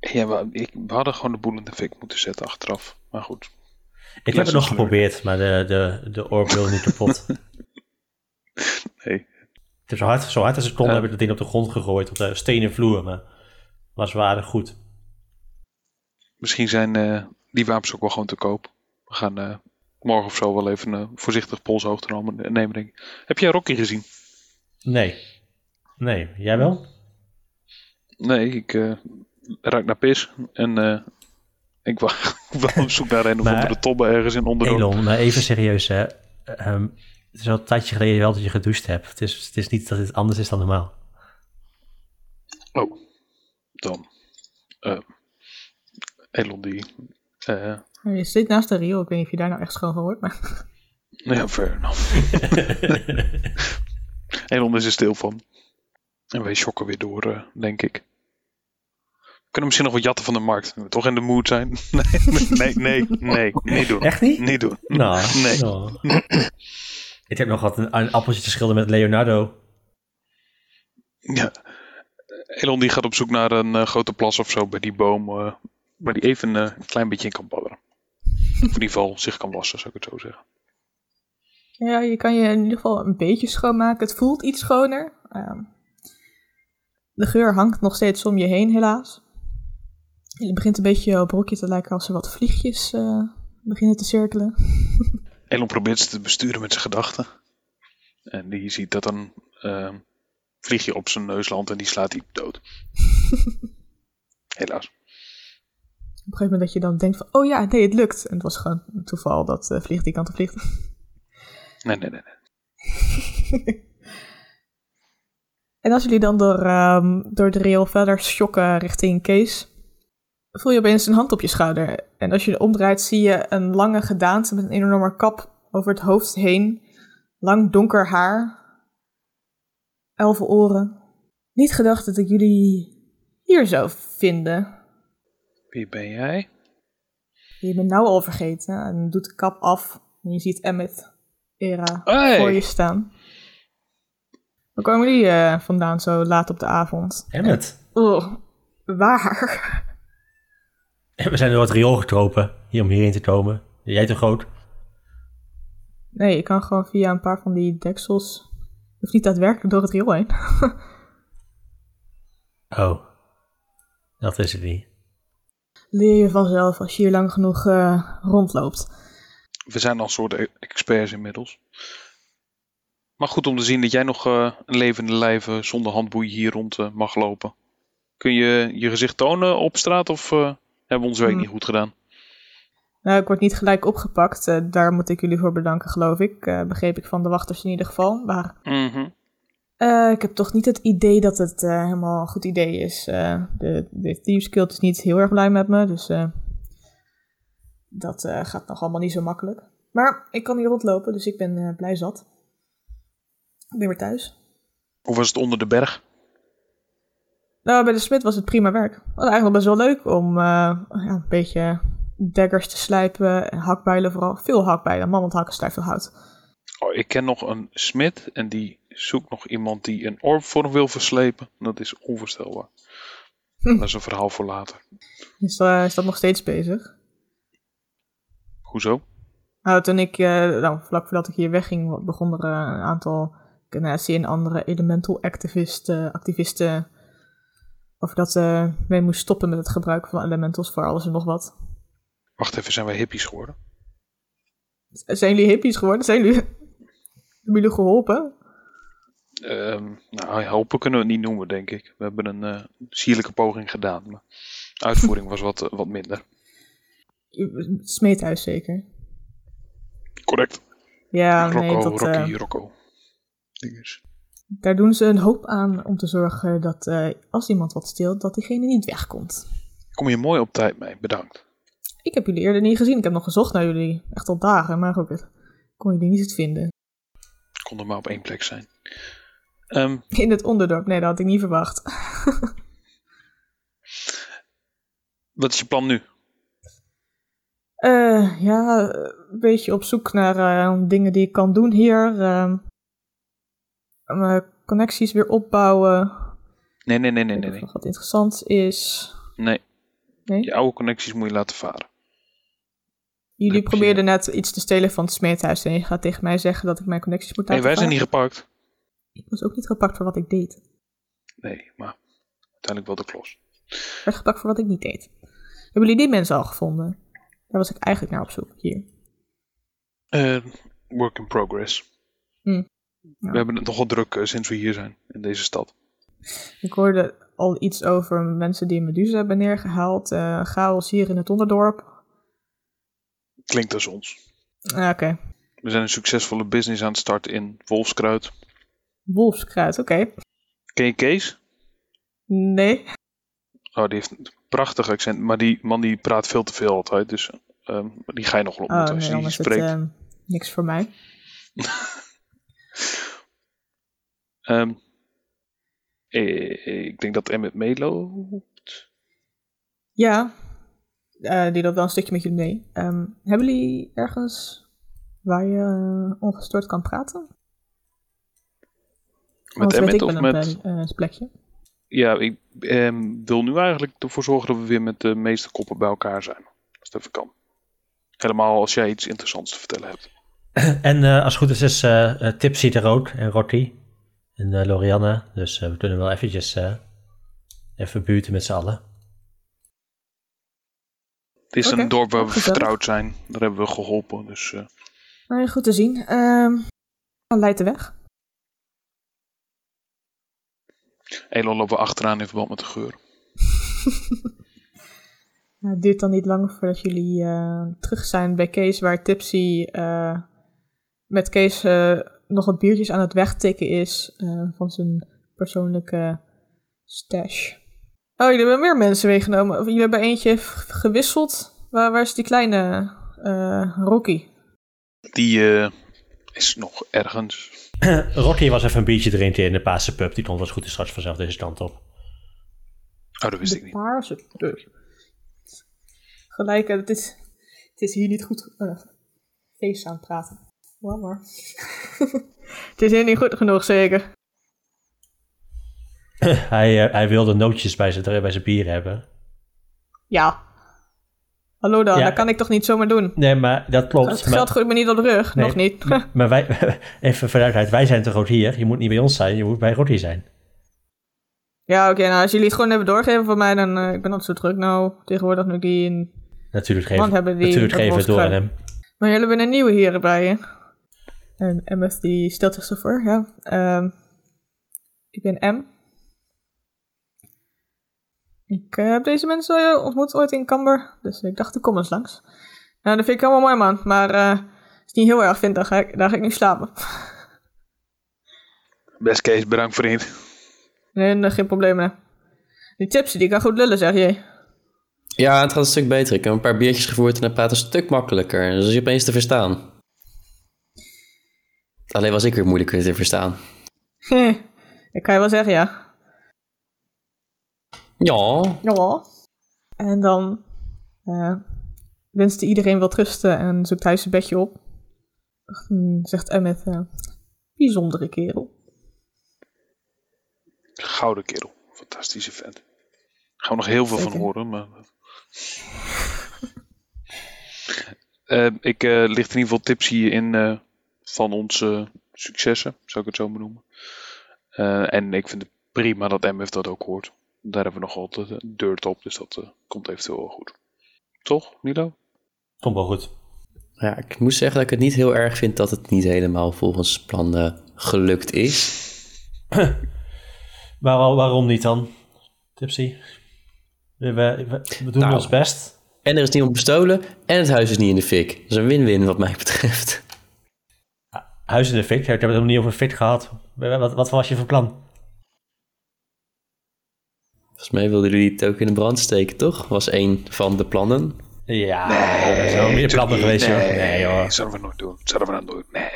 Ja, we, ik, we hadden gewoon de boel in de fik moeten zetten achteraf. Maar goed. Ik heb het nog geprobeerd, maar de, de, de orb niet kapot. [LAUGHS] Nee. Het is zo hard, zo hard als het kon, Ja. heb ik dat ding op de grond gegooid, op de stenen vloer, maar was waardig goed. Misschien zijn eh, die wapens ook wel gewoon te koop. We gaan eh, morgen of zo wel even een voorzichtig polshoogte nemen, nemen, denk ik. Heb jij Rocky gezien? Nee. Nee, jij wel? Nee, ik eh ruik naar pis. En eh, ik wa- [LAUGHS] ik wil op zoek naar een of andere tobbe ergens in onderdoor. Elon, maar even serieus hè. Ehm, het is al een tijdje geleden wel dat je gedoucht hebt. Het is, het is niet dat het anders is dan normaal. Oh, dan. eh Elon die... eh Je zit naast de riool, ik weet niet of je daar nou echt schoon van wordt, maar... [LAUGHS] ja, fair enough. [LAUGHS] Elon is er stil van. En wij shocken weer door, eh, denk ik. We kunnen misschien nog wat jatten van de markt. We toch in de mood zijn. nee, [LAUGHS] nee, nee, nee, niet doen. Echt niet? Niet doen. Nou, Nee. nou. Ik heb nog wat een, een appeltje te schilderen met Leonardo. Ja. Elon die gaat op zoek naar een eh, grote plas of zo bij die boom. Waar die even eh, een klein beetje in kan badderen. Of in ieder geval zich kan wassen, zou ik het zo zeggen. Ja, je kan je in ieder geval een beetje schoonmaken. Het voelt iets schoner. Ehm, de geur hangt nog steeds om je heen, helaas. Het begint een beetje op Rokje te lijken als er wat vliegjes eh, beginnen te cirkelen. [LAUGHS] Elon probeert ze te besturen met zijn gedachten. En die ziet dat een eh, vliegje op zijn neus landt en die slaat hij dood. [LAUGHS] Helaas. Op een gegeven moment dat je dan denkt van, oh ja, nee, het lukt. En het was gewoon een toeval dat uh, vliegt die kant op vliegt. [LAUGHS] Nee, nee, nee. nee. [LAUGHS] en als jullie dan door, um, door de rail verder schokken richting Kees, voel je opeens een hand op je schouder. En als je omdraait, zie je een lange gedaante met een enorme kap over het hoofd heen. Lang donker haar. Elfen oren. Niet gedacht dat ik jullie hier zou vinden. Wie ben jij? Je bent nou al vergeten en doet de kap af. En je ziet Emmet Era Hey. voor je staan. Waar komen die uh, vandaan zo laat op de avond? Emmet. Oh, waar? [LAUGHS] We zijn door het riool getropen hier om hierheen te komen. Jij te groot? Nee, je kan gewoon via een paar van die deksels. Je hoeft niet daadwerkelijk door het riool heen. [LAUGHS] oh, dat is het niet. Leer je vanzelf als je hier lang genoeg uh, rondloopt. We zijn al een soort experts inmiddels. Maar goed om te zien dat jij nog uh, een levende lijven zonder handboeien hier rond uh, mag lopen. Kun je je gezicht tonen op straat of hebben we ons werk Hmm. niet goed gedaan? Nou, ik word niet gelijk opgepakt. Daar moet ik jullie voor bedanken, geloof ik. Begreep ik van de wachters in ieder geval. Maar mm -hmm. Uh, ik heb toch niet het idee dat het uh, helemaal een goed idee is. Uh, de, de Thieves Guild is niet heel erg blij met me, dus dat gaat nog allemaal niet zo makkelijk. Maar ik kan hier rondlopen, dus ik ben blij zat. Ik ben weer thuis. Hoe was het onder de berg? Nou, bij de smid was het prima werk. Het was eigenlijk best wel leuk om ja, een beetje daggers te slijpen. En hakbijlen vooral. Veel hakbijlen. Man, want hakken stijf veel hout. Oh, ik ken nog een smid en die zoekt nog iemand die een orbvorm wil verslepen. Dat is onvoorstelbaar. Hm. Dat is een verhaal voor later. Is, uh, is dat nog steeds bezig? Hoezo? Nou, toen ik, uh, nou, vlak voordat ik hier wegging, begon er uh, een aantal Ganassi en andere elemental activisten, activisten over dat ze mee moest stoppen met het gebruik van elementals voor alles en nog wat. Wacht even, zijn wij hippies geworden? Zijn jullie hippies geworden? Zijn jullie, [LAUGHS] hebben jullie geholpen? Um, nou, helpen kunnen we het niet noemen, denk ik. We hebben een uh, sierlijke poging gedaan, maar de uitvoering was wat, uh, wat minder. Smeethuis zeker? Correct. Ja, Rocco, nee, dat... Rocky, uh, Rocco. Dinges. Daar doen ze een hoop aan om te zorgen dat uh, als iemand wat steelt, dat diegene niet wegkomt. Kom je mooi op tijd mee, bedankt. Ik heb jullie eerder niet gezien. Ik heb nog gezocht naar jullie. Echt al dagen, maar ook het. Kon jullie niet vinden. Kon er maar op één plek zijn. Ehm, In het onderdorp. Nee, dat had ik niet verwacht. wat is je plan nu? Eh, ja, een beetje op zoek naar eh, dingen die ik kan doen hier. eh, mijn connecties weer opbouwen. Nee, nee, nee, nee, nee. Nee, wat interessant is. nee. Nee? je oude connecties moet je laten varen. Jullie probeerden net iets te stelen van het smeethuis. En je gaat tegen mij zeggen dat ik mijn connecties moet Nee, laten wij zijn niet gepakt. Ik was ook niet gepakt voor wat ik deed. Nee, maar uiteindelijk wel de klos. Ik werd gepakt voor wat ik niet deed. Hebben jullie die mensen al gevonden? Daar was ik eigenlijk naar op zoek, hier. Eh, work in progress. Hm. Ja. We hebben het nogal druk eh, sinds we hier zijn in deze stad. Ik hoorde al iets over mensen die Medusa hebben neergehaald. eh chaos hier in het onderdorp. Klinkt als ons. Ah, Oké. We zijn een succesvolle business aan het starten in Wolfskruid. Wolfskruid, oké. Ken je Kees? Nee. Oh, die heeft een prachtig accent, maar die man die praat veel te veel altijd. Dus ehm, die ga je nog wel Oh, ontmoeten als nee, dan die het spreekt. ehm, niks voor mij. [LAUGHS] Ehm, eh, ik denk dat Emmet meeloopt. Ja, eh, die loopt wel een stukje met jullie mee. Hebben jullie ergens waar je eh, ongestoord kan praten? Met Emmet of met... eh, plekje. Ja, ik ehm, wil nu eigenlijk ervoor zorgen dat we weer met de meeste koppen bij elkaar zijn. Als het even kan. Helemaal als jij iets interessants te vertellen hebt. [CLEARS THROAT] En eh, als het goed is, is eh eh, Tipsy de Rood en Rotti en eh, Lorianne. Dus we kunnen wel eventjes even buurten met z'n allen. Het is een dorp waar we vertrouwd zijn. Daar hebben we geholpen. Dus eh, Nou, goed te zien. Ehm dan leidt de weg. Elon lopen we achteraan in verband met de geur. [LAUGHS] Nou, het duurt dan niet lang voordat jullie eh, terug zijn bij Kees, waar Tipsy eh, met Kees eh, nog wat biertjes aan het wegtikken is van zijn persoonlijke stash. Oh, jullie hebben meer mensen meegenomen. Of jullie hebben eentje gewisseld. Waar, waar is die kleine Rocky? Die is nog ergens. [CLEARS THROAT] Rotti was even een biertje drinken in de Paarse pub. Die komt als het goed is straks vanzelf deze kant op. Oh, dat wist ik niet. paarse pub. Gelijk, eh, het is, het is hier niet goed uh, feest aan het praten. Maar. [LAUGHS] het is hier niet goed genoeg, zeker. [CLEARS THROAT] hij, eh, hij wilde nootjes bij zijn, bij zijn bier hebben. Ja. Hallo dan, Ja. dat kan ik toch niet zomaar doen? Nee, maar dat klopt. Het geld gooit me niet op de rug, Nee. nog niet. Maar wij, [LAUGHS] even vanuit, wij zijn te rood hier. Je moet niet bij ons zijn, je moet bij Rotti zijn. ja, oké, nou als jullie het gewoon even doorgeven van mij, dan uh, ik ben altijd zo druk nou. Tegenwoordig nu die in... Natuurlijk geven, hebben die natuurlijk geven het door aan hem. Maar jullie hebben een nieuwe hier bij je. En MF die stelt zich zo voor, ja. Ehm, ik ben M. Ik eh, heb deze mensen eh, ontmoet ooit in Camber, dus ik dacht ik kom eens langs. Nou, dat vind ik helemaal mooi man, maar eh, als je het niet heel erg vindt, dan ga ik, dan ga ik nu slapen. [LAUGHS] Best case, bedankt vriend. Nee, nee, geen probleem hè. Die tipsy, die kan goed lullen, zeg je. Ja, het gaat een stuk beter. Ik heb een paar biertjes gevoerd en hij praat een stuk makkelijker. Dus is hij opeens te verstaan. Alleen was ik weer moeilijker te verstaan. [LAUGHS] ik kan je wel zeggen, ja. Ja, Ja. En dan eh wenste iedereen wat rusten en zoekt hij zijn bedje op. Zegt Emmet, eh, bijzondere kerel. Gouden kerel. Fantastische vent. Gaan we nog heel veel van horen. Maar... [LAUGHS] Eh, ik eh, licht in ieder geval tips hier in eh, van onze successen, zou ik het zo benoemen. Eh, en ik vind het prima dat MF dat ook hoort. Daar hebben we nog altijd een dirt op, dus dat eh, komt eventueel wel goed. Toch, Milo? Komt wel goed. ja, ik moet zeggen dat ik het niet heel erg vind dat het niet helemaal volgens plan eh, gelukt is. [CLEARS THROAT] Waarom, waarom niet dan, Tipsy? We, we, we- we doen Nou. ons best. En er is niemand bestolen en het huis is niet in de fik. Dat is een win-win wat mij betreft. Huis in de fik. Ik heb het nog niet over fik gehad. Wat, wat was je van plan? Volgens mij wilden jullie het ook in de brand steken, toch? Was een van de plannen. Ja, Nee, er zijn wel meer plannen geweest, niet. joh. Nee, joh. Dat zouden we nooit doen. Dat zouden we dan doen. Nee.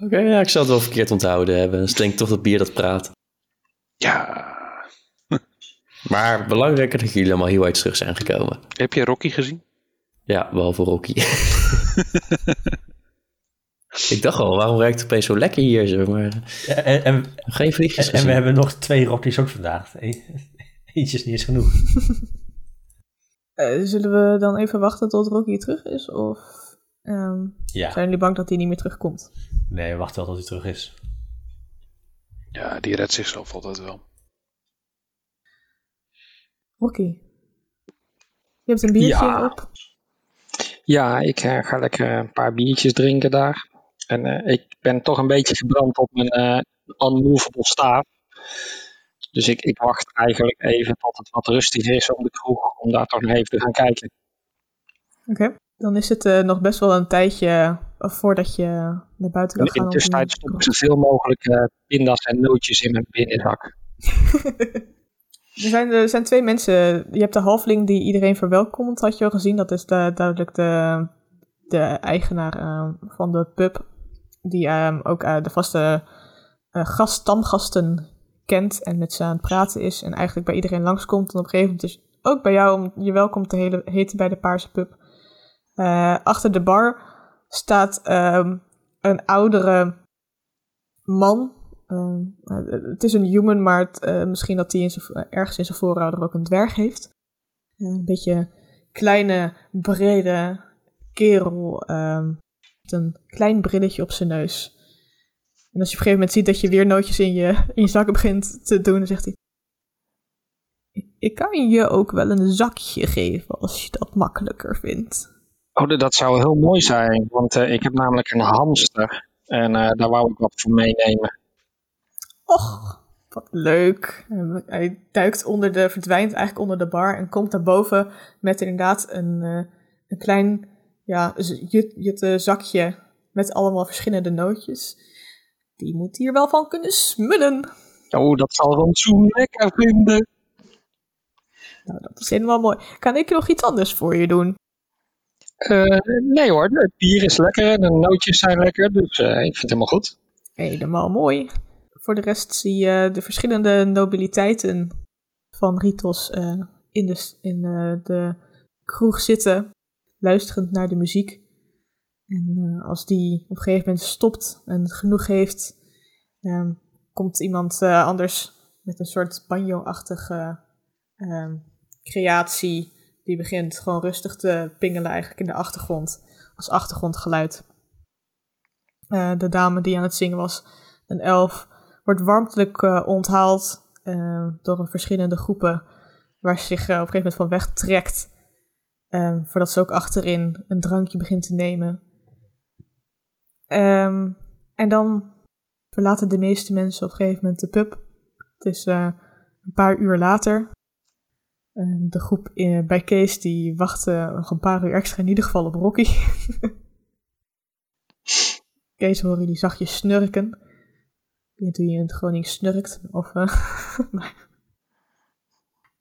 Oké, ja, ik zal het wel verkeerd onthouden hebben. Dan denk ik toch dat bier dat praat. Ja. Maar belangrijker dat jullie allemaal heel uit terug zijn gekomen. Heb je Rocky gezien? Ja, behalve Rocky. [LAUGHS] ik dacht al, waarom ruikt het opeens zo lekker hier? Zeg maar. Ja, En, en, Geen vliegjes en we hebben nog twee Rockies ook vandaag. [LAUGHS] Eentje is niet eens genoeg. [LAUGHS] Eh, zullen we dan even wachten tot Rocky terug is? Of ehm, Ja, zijn jullie bang dat hij niet meer terugkomt? nee, wacht wel tot hij terug is. Ja, die redt zichzelf altijd wel. Rocky. Je hebt een biertje Ja. op. Ja, ik eh, ga lekker een paar biertjes drinken daar. En eh, ik ben toch een beetje gebrand op mijn eh unmovable staaf. Dus ik, ik wacht eigenlijk even tot het wat rustiger is om de kroeg, om daar toch nog even te gaan kijken. Oké. Dan is het eh, nog best wel een tijdje voordat je naar buiten kan gaan. in de tussentijd stop ik zoveel mogelijk eh, pinda's en nootjes in mijn binnenzak. [LAUGHS] Er zijn, er zijn twee mensen. Je hebt de halfling die iedereen verwelkomt, had je al gezien. Dat is de, duidelijk de, de eigenaar eh, van de pub. Die eh, ook eh, de vaste eh gast, stamgasten kent en met ze aan het praten is. En eigenlijk bij iedereen langskomt. En op een gegeven moment dus ook bij jou om je welkom te heten bij de Paarse pub. Eh, achter de bar staat ehm, een oudere man. Ehm, eh, het is een human, maar het, eh, misschien dat hij ergens in zijn voorouder ook een dwerg heeft. Een beetje kleine, brede kerel ehm, met een klein brilletje op zijn neus. En als je op een gegeven moment ziet dat je weer nootjes in je, in je zakken begint te doen, dan zegt hij... Ik kan je ook wel een zakje geven als je dat makkelijker vindt. Oh, dat zou heel mooi zijn, want eh, ik heb namelijk een hamster. En eh, daar wou ik wat voor meenemen. Och, wat leuk. En Hij duikt onder de, verdwijnt eigenlijk onder de bar en komt daarboven met inderdaad een, eh, een klein ja, z- jut, zakje met allemaal verschillende nootjes. Die moet hier wel van kunnen smullen. Oh, dat zal zo lekker vinden. Nou, dat is helemaal mooi. Kan ik nog iets anders voor je doen? Eh, nee hoor, het bier is lekker en de nootjes zijn lekker, dus eh, ik vind het helemaal goed. Helemaal mooi. Voor de rest zie je de verschillende nobiliteiten van Ritos eh, in, de, in de kroeg zitten, luisterend naar de muziek. En eh, als die op een gegeven moment stopt en genoeg heeft, ehm, komt iemand eh, anders met een soort banjo-achtige ehm, creatie. Die begint gewoon rustig te pingelen eigenlijk in de achtergrond, als achtergrondgeluid. Eh, de dame die aan het zingen was, een elf, wordt warmtelijk onthaald eh, door verschillende groepen, waar ze zich op een gegeven moment van wegtrekt, voordat ze ook achterin een drankje begint te nemen. Ehm, en dan verlaten de meeste mensen op een gegeven moment de pub. Het is eh, een paar uur later. De groep eh, bij Kees die wachtte nog een paar uur extra in ieder geval op Rocky. [LAUGHS] Kees horen die zachtjes snurken. Ik weet niet hoe je in het Gronings snurkt. Of, eh, [LAUGHS]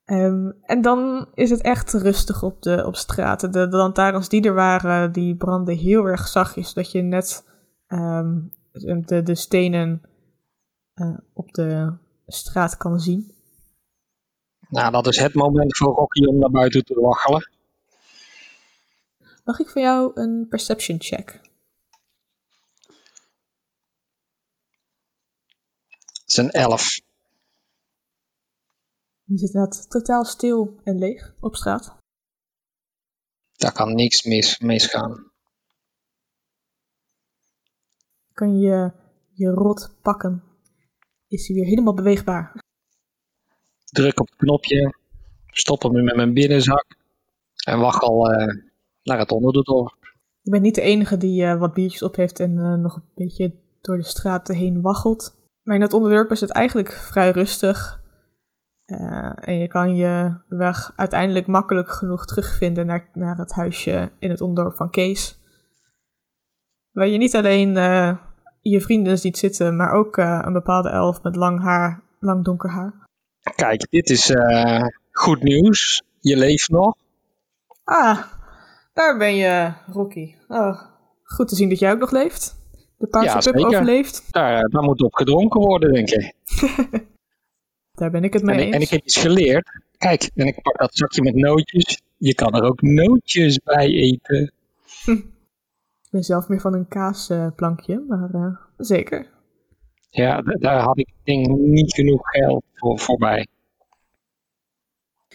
Ehm, en dan is het echt rustig op de op straten. De, de lantaarns die er waren, die brandden heel erg zachtjes. Dat je net ehm, de, de stenen eh, op de straat kan zien. Nou, dat is het moment voor Rocky om naar buiten te waggelen. Mag ik van jou een perception check? Het is een elf. Je zit inderdaad totaal stil en leeg op straat. Daar kan niks mis, misgaan. Kan je je rot pakken? Is hij weer helemaal beweegbaar? Druk op het knopje, stop hem met mijn binnenzak en waggel eh, naar het onderdorp. Je bent niet de enige die eh, wat biertjes op heeft en eh, nog een beetje door de straten heen waggelt. Maar in het onderdorp is het eigenlijk vrij rustig. En je kan je weg uiteindelijk makkelijk genoeg terugvinden naar, naar het huisje in het onderdorp van Kees. Waar je niet alleen je vrienden ziet zitten, maar ook eh, een bepaalde elf met lang haar, lang donker haar. kijk, dit is eh, goed nieuws. Je leeft nog. Ah, daar ben je, Rocky. Oh, goed te zien dat jij ook nog leeft. De paarse Ja, overleeft. Daar, daar moet op gedronken worden, denk ik. [LAUGHS] Daar ben ik het mee En, eens. en ik heb iets geleerd. Kijk, en ik pak dat zakje met nootjes. Je kan er ook nootjes bij eten. [LAUGHS] Ik ben zelf meer van een kaasplankje, maar eh, zeker. Ja, daar had ik denk niet genoeg geld voor, voorbij.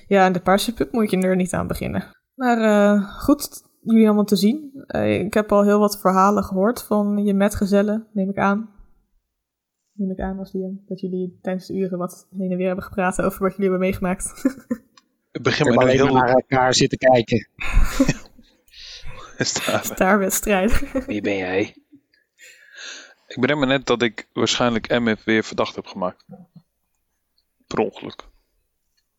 Ja, en de paarse pup moet je er niet aan beginnen. Maar eh, goed jullie allemaal te zien. Eh, ik heb al heel wat verhalen gehoord van je metgezellen, neem ik aan. Neem ik aan als die, dat jullie tijdens de uren wat heen en weer hebben gepraat over wat jullie hebben meegemaakt. [LAUGHS] Ik begin maar heel naar elkaar zitten kijken. [LAUGHS] staan. Staarwedstrijd. Wie ben jij? Ik bedenk me net dat ik waarschijnlijk MF weer verdacht heb gemaakt. Per ongeluk.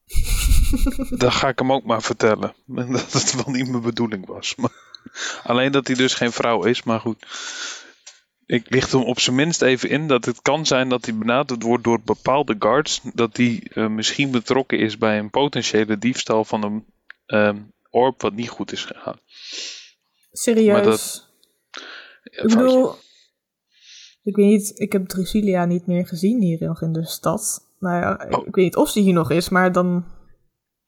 [LAUGHS] Dan ga ik hem ook maar vertellen. [LAUGHS] Dat het wel niet mijn bedoeling was. Maar, alleen dat hij dus geen vrouw is, maar goed. Ik licht hem op zijn minst even in dat het kan zijn dat hij benaderd wordt door bepaalde guards. Dat hij eh, misschien betrokken is bij een potentiële diefstal van een ehm, orb wat niet goed is gegaan. Serieus. Maar dat- Ja, ik bedoel, ik weet niet, ik heb Drusilla niet meer gezien hier nog in de stad. Nou ja, ik- Oh. ik weet niet of ze hier nog is, maar dan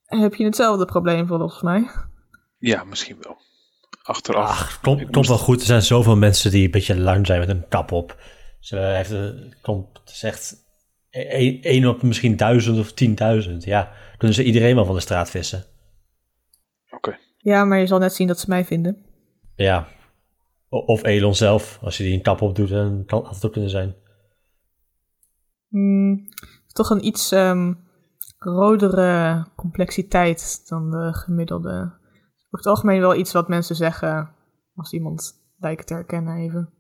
heb je hetzelfde probleem volgens mij. Ja, misschien wel. Achteraf. Ach, moest- wel goed. Er zijn zoveel mensen die een beetje lang zijn met een kap op. Ze heeft, een- klopt, het is echt één één op misschien duizend of tienduizend. Ja, kunnen ze iedereen wel van de straat vissen. Oké. Ja, maar je zal net zien dat ze mij vinden. Ja. Of Elon zelf, als je die een kap op doet, dan kan het ook kunnen zijn. Hmm, toch een iets ehm, rodere complexiteit dan de gemiddelde. Over het algemeen wel iets wat mensen zeggen als iemand lijkt te herkennen even.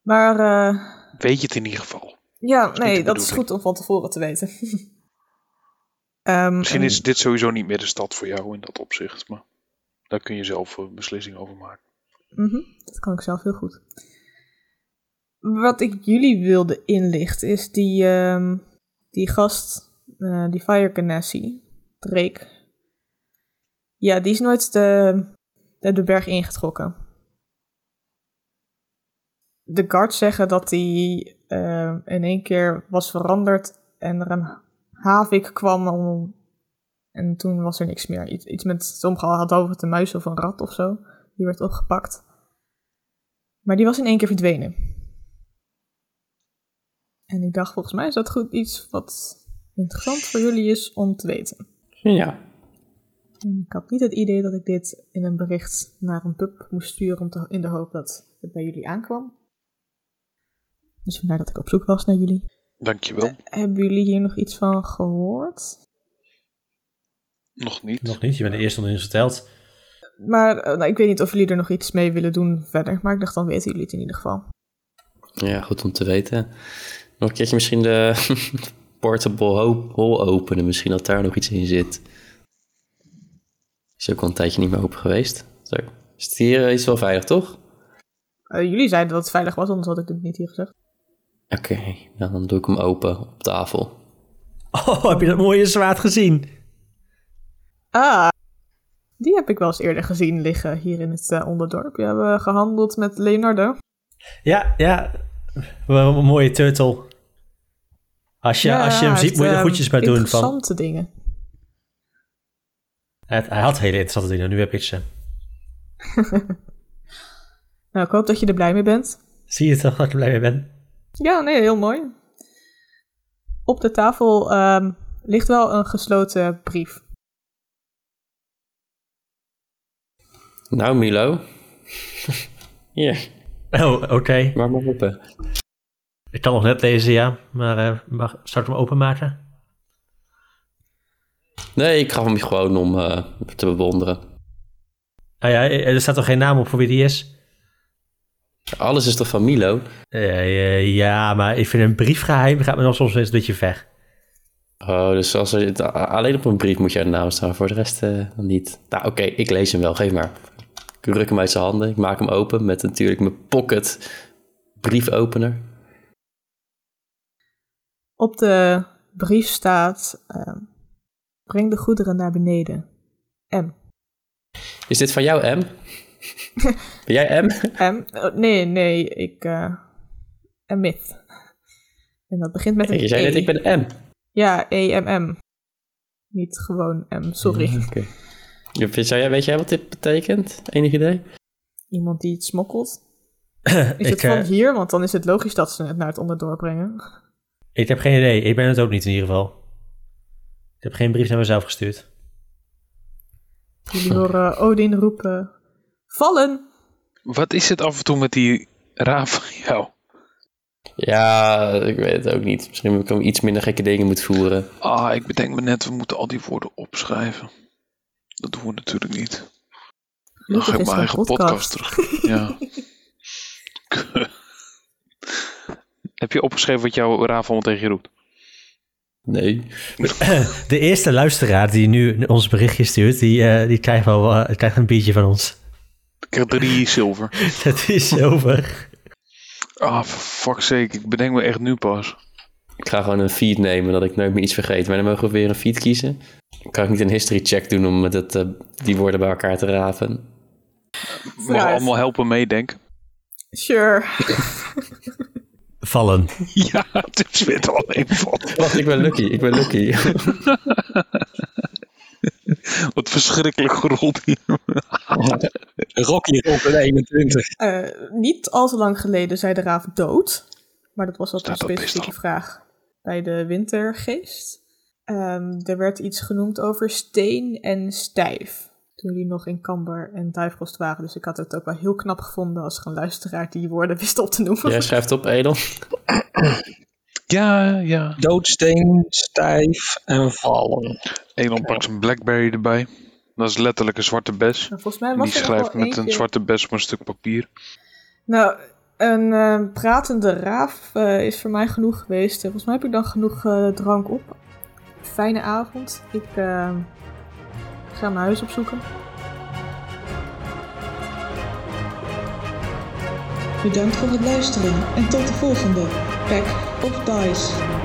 Maar eh, Weet je het in ieder geval. ja, niet nee, dat is goed om van tevoren te weten. [LAUGHS] Ehm, Misschien en- is dit sowieso niet meer de stad voor jou in dat opzicht. Maar daar kun je zelf een beslissing over maken. Mhm, dat kan ik zelf heel goed. Wat ik jullie wilde inlichten is die, ehm, die gast, eh, die Fire Ganassi, Drake. Ja, die is nooit de, de, de berg ingetrokken. De guards zeggen dat hij eh, in één keer was veranderd en er een havik kwam om, en toen was er niks meer. Iets, iets met, sommigen hadden over het een muis of een rat of zo. Die werd opgepakt. Maar die was in één keer verdwenen. En ik dacht, volgens mij is dat goed iets wat interessant voor jullie is om te weten. Ja. En ik had niet het idee dat ik dit in een bericht naar een pub moest sturen om te, in de hoop dat het bij jullie aankwam. Dus vandaar dat ik op zoek was naar jullie. Dankjewel. Hebben jullie hier nog iets van gehoord? Nog niet. Nog niet, je bent de eerste onder verteld. Maar eh, nou, ik weet niet of jullie er nog iets mee willen doen verder. Maar ik dacht, dan weten jullie het in ieder geval. ja, goed om te weten. Nog een keertje misschien de [LAUGHS] portable ho- hole openen. Misschien dat daar nog iets in zit. Is ook al een tijdje niet meer open geweest. Zo. Is het hier eh, iets wel veilig, toch? Eh, jullie zeiden dat het veilig was, anders had ik dit niet hier gezegd. Oké, nou, dan doe ik hem open op tafel. [LAUGHS] Oh, heb je dat mooie zwaard gezien? Ah, die heb ik wel eens eerder gezien liggen hier in het eh, onderdorp. We hebben gehandeld met Leonardo. Ja, ja. Wel een mooie turtle. Als je, als je hem ziet, moet je er heeft, goedjes bij ehm, doen. Van, Interessante dingen. hij, hij had hele interessante dingen, nu heb ik ze. [LAUGHS] Nou, ik hoop dat je er blij mee bent. Zie je toch dat ik er blij mee ben? Ja, nee, heel mooi. Op de tafel ehm, ligt wel een gesloten brief. Nou, Milo. [LAUGHS] Hier, Oh, oké. maak maar open. Ik kan nog net lezen, ja. Maar eh, mag, zou ik hem openmaken? Nee, ik gaf hem gewoon om eh, te bewonderen. Ah ja, er staat toch geen naam op voor wie die is? Alles is toch van Milo? Eh, eh, ja, maar ik vind een brief geheim gaat me nog soms eens een beetje ver. Oh, dus als er, alleen op een brief moet je naam staan, voor de rest eh, niet. Nou, oké, ik lees hem wel, geef maar. Ik ruk hem uit zijn handen, ik maak hem open met natuurlijk mijn pocket briefopener. Op de brief staat: ehm, breng de goederen naar beneden. M. Is dit van jou, M? [LAUGHS] ben jij M? M? Oh, nee, nee, ik. een myth. En dat begint met een Je zei E. net, ik ben M. Ja, E-M-M. Niet gewoon M, sorry. [LAUGHS] Oké. Zou jij, weet jij wat dit betekent? Enig idee? Iemand die het smokkelt. [LAUGHS] Is ik, het van eh, hier? Want dan is het logisch dat ze het naar het onderdoor brengen. ik heb geen idee. Ik ben het ook niet in ieder geval. Ik heb geen brief naar mezelf gestuurd. Jullie horen [LAUGHS] Odin roepen: Vallen! Wat is het af en toe met die raaf van jou? Ja, ik weet het ook niet. Misschien heb ik hem iets minder gekke dingen moet voeren. Ah, ik bedenk me net, we moeten al die woorden opschrijven. Dat doen we natuurlijk niet. Dan ga ik mijn eigen een podcast podcast. terug. Ja. [LAUGHS] Heb je opgeschreven wat jouw raaf allemaal tegen je roept? Nee. [CLEARS THROAT] De eerste luisteraar die nu ons berichtje stuurt, die, eh, die krijgt wel eh, krijgt een biertje van ons. Ik krijg drie [LAUGHS] zilver. Dat is over. Ah, for fuck's sake. Ik bedenk me echt nu pas. Ik ga gewoon een feed nemen, dat ik nooit meer iets vergeet. Maar dan mogen we weer een feed kiezen. Dan kan ik niet een history check doen om met het, eh, die woorden bij elkaar te rapen. We mogen Vooruit. allemaal helpen meedenken. Sure. Vallen. [LAUGHS] Ja, het is weer alleen. Wacht, ik ben lucky. Ik ben lucky. [LAUGHS] Wat verschrikkelijk gerold hier. [LAUGHS] Rocky rolt een 21. Eh, niet al te lang geleden zei de raaf dood. Maar dat was ook een dat specifieke vraag bij de wintergeest. Ehm, er werd iets genoemd over steen en stijf. Toen die nog in Camber en Duifrost waren. Dus ik had het ook wel heel knap gevonden als er een luisteraar die woorden wist op te noemen. Jij schrijft op, Edel. [CLEARS THROAT] Ja, ja. Doodsteen, stijf en vallen. Elon pakt zijn Blackberry erbij. Dat is letterlijk een zwarte bes. Nou, volgens mij En was die schrijft met een zwarte bes op een stuk papier. Nou, een eh, pratende raaf eh, is voor mij genoeg geweest. Volgens mij heb ik dan genoeg eh, drank op. Fijne avond. Ik eh, ga mijn huis opzoeken. Bedankt voor het luisteren en tot de volgende Pack of Dice.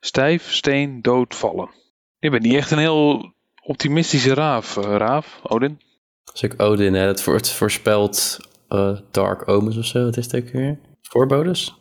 Stijf, steen, dood, vallen. Je bent niet echt een heel optimistische raaf, eh, Raaf, Odin. Is ook Odin, hè. Dat wordt voorspeld eh, Dark Omens of zo. Wat is het ook weer? Voorbodes?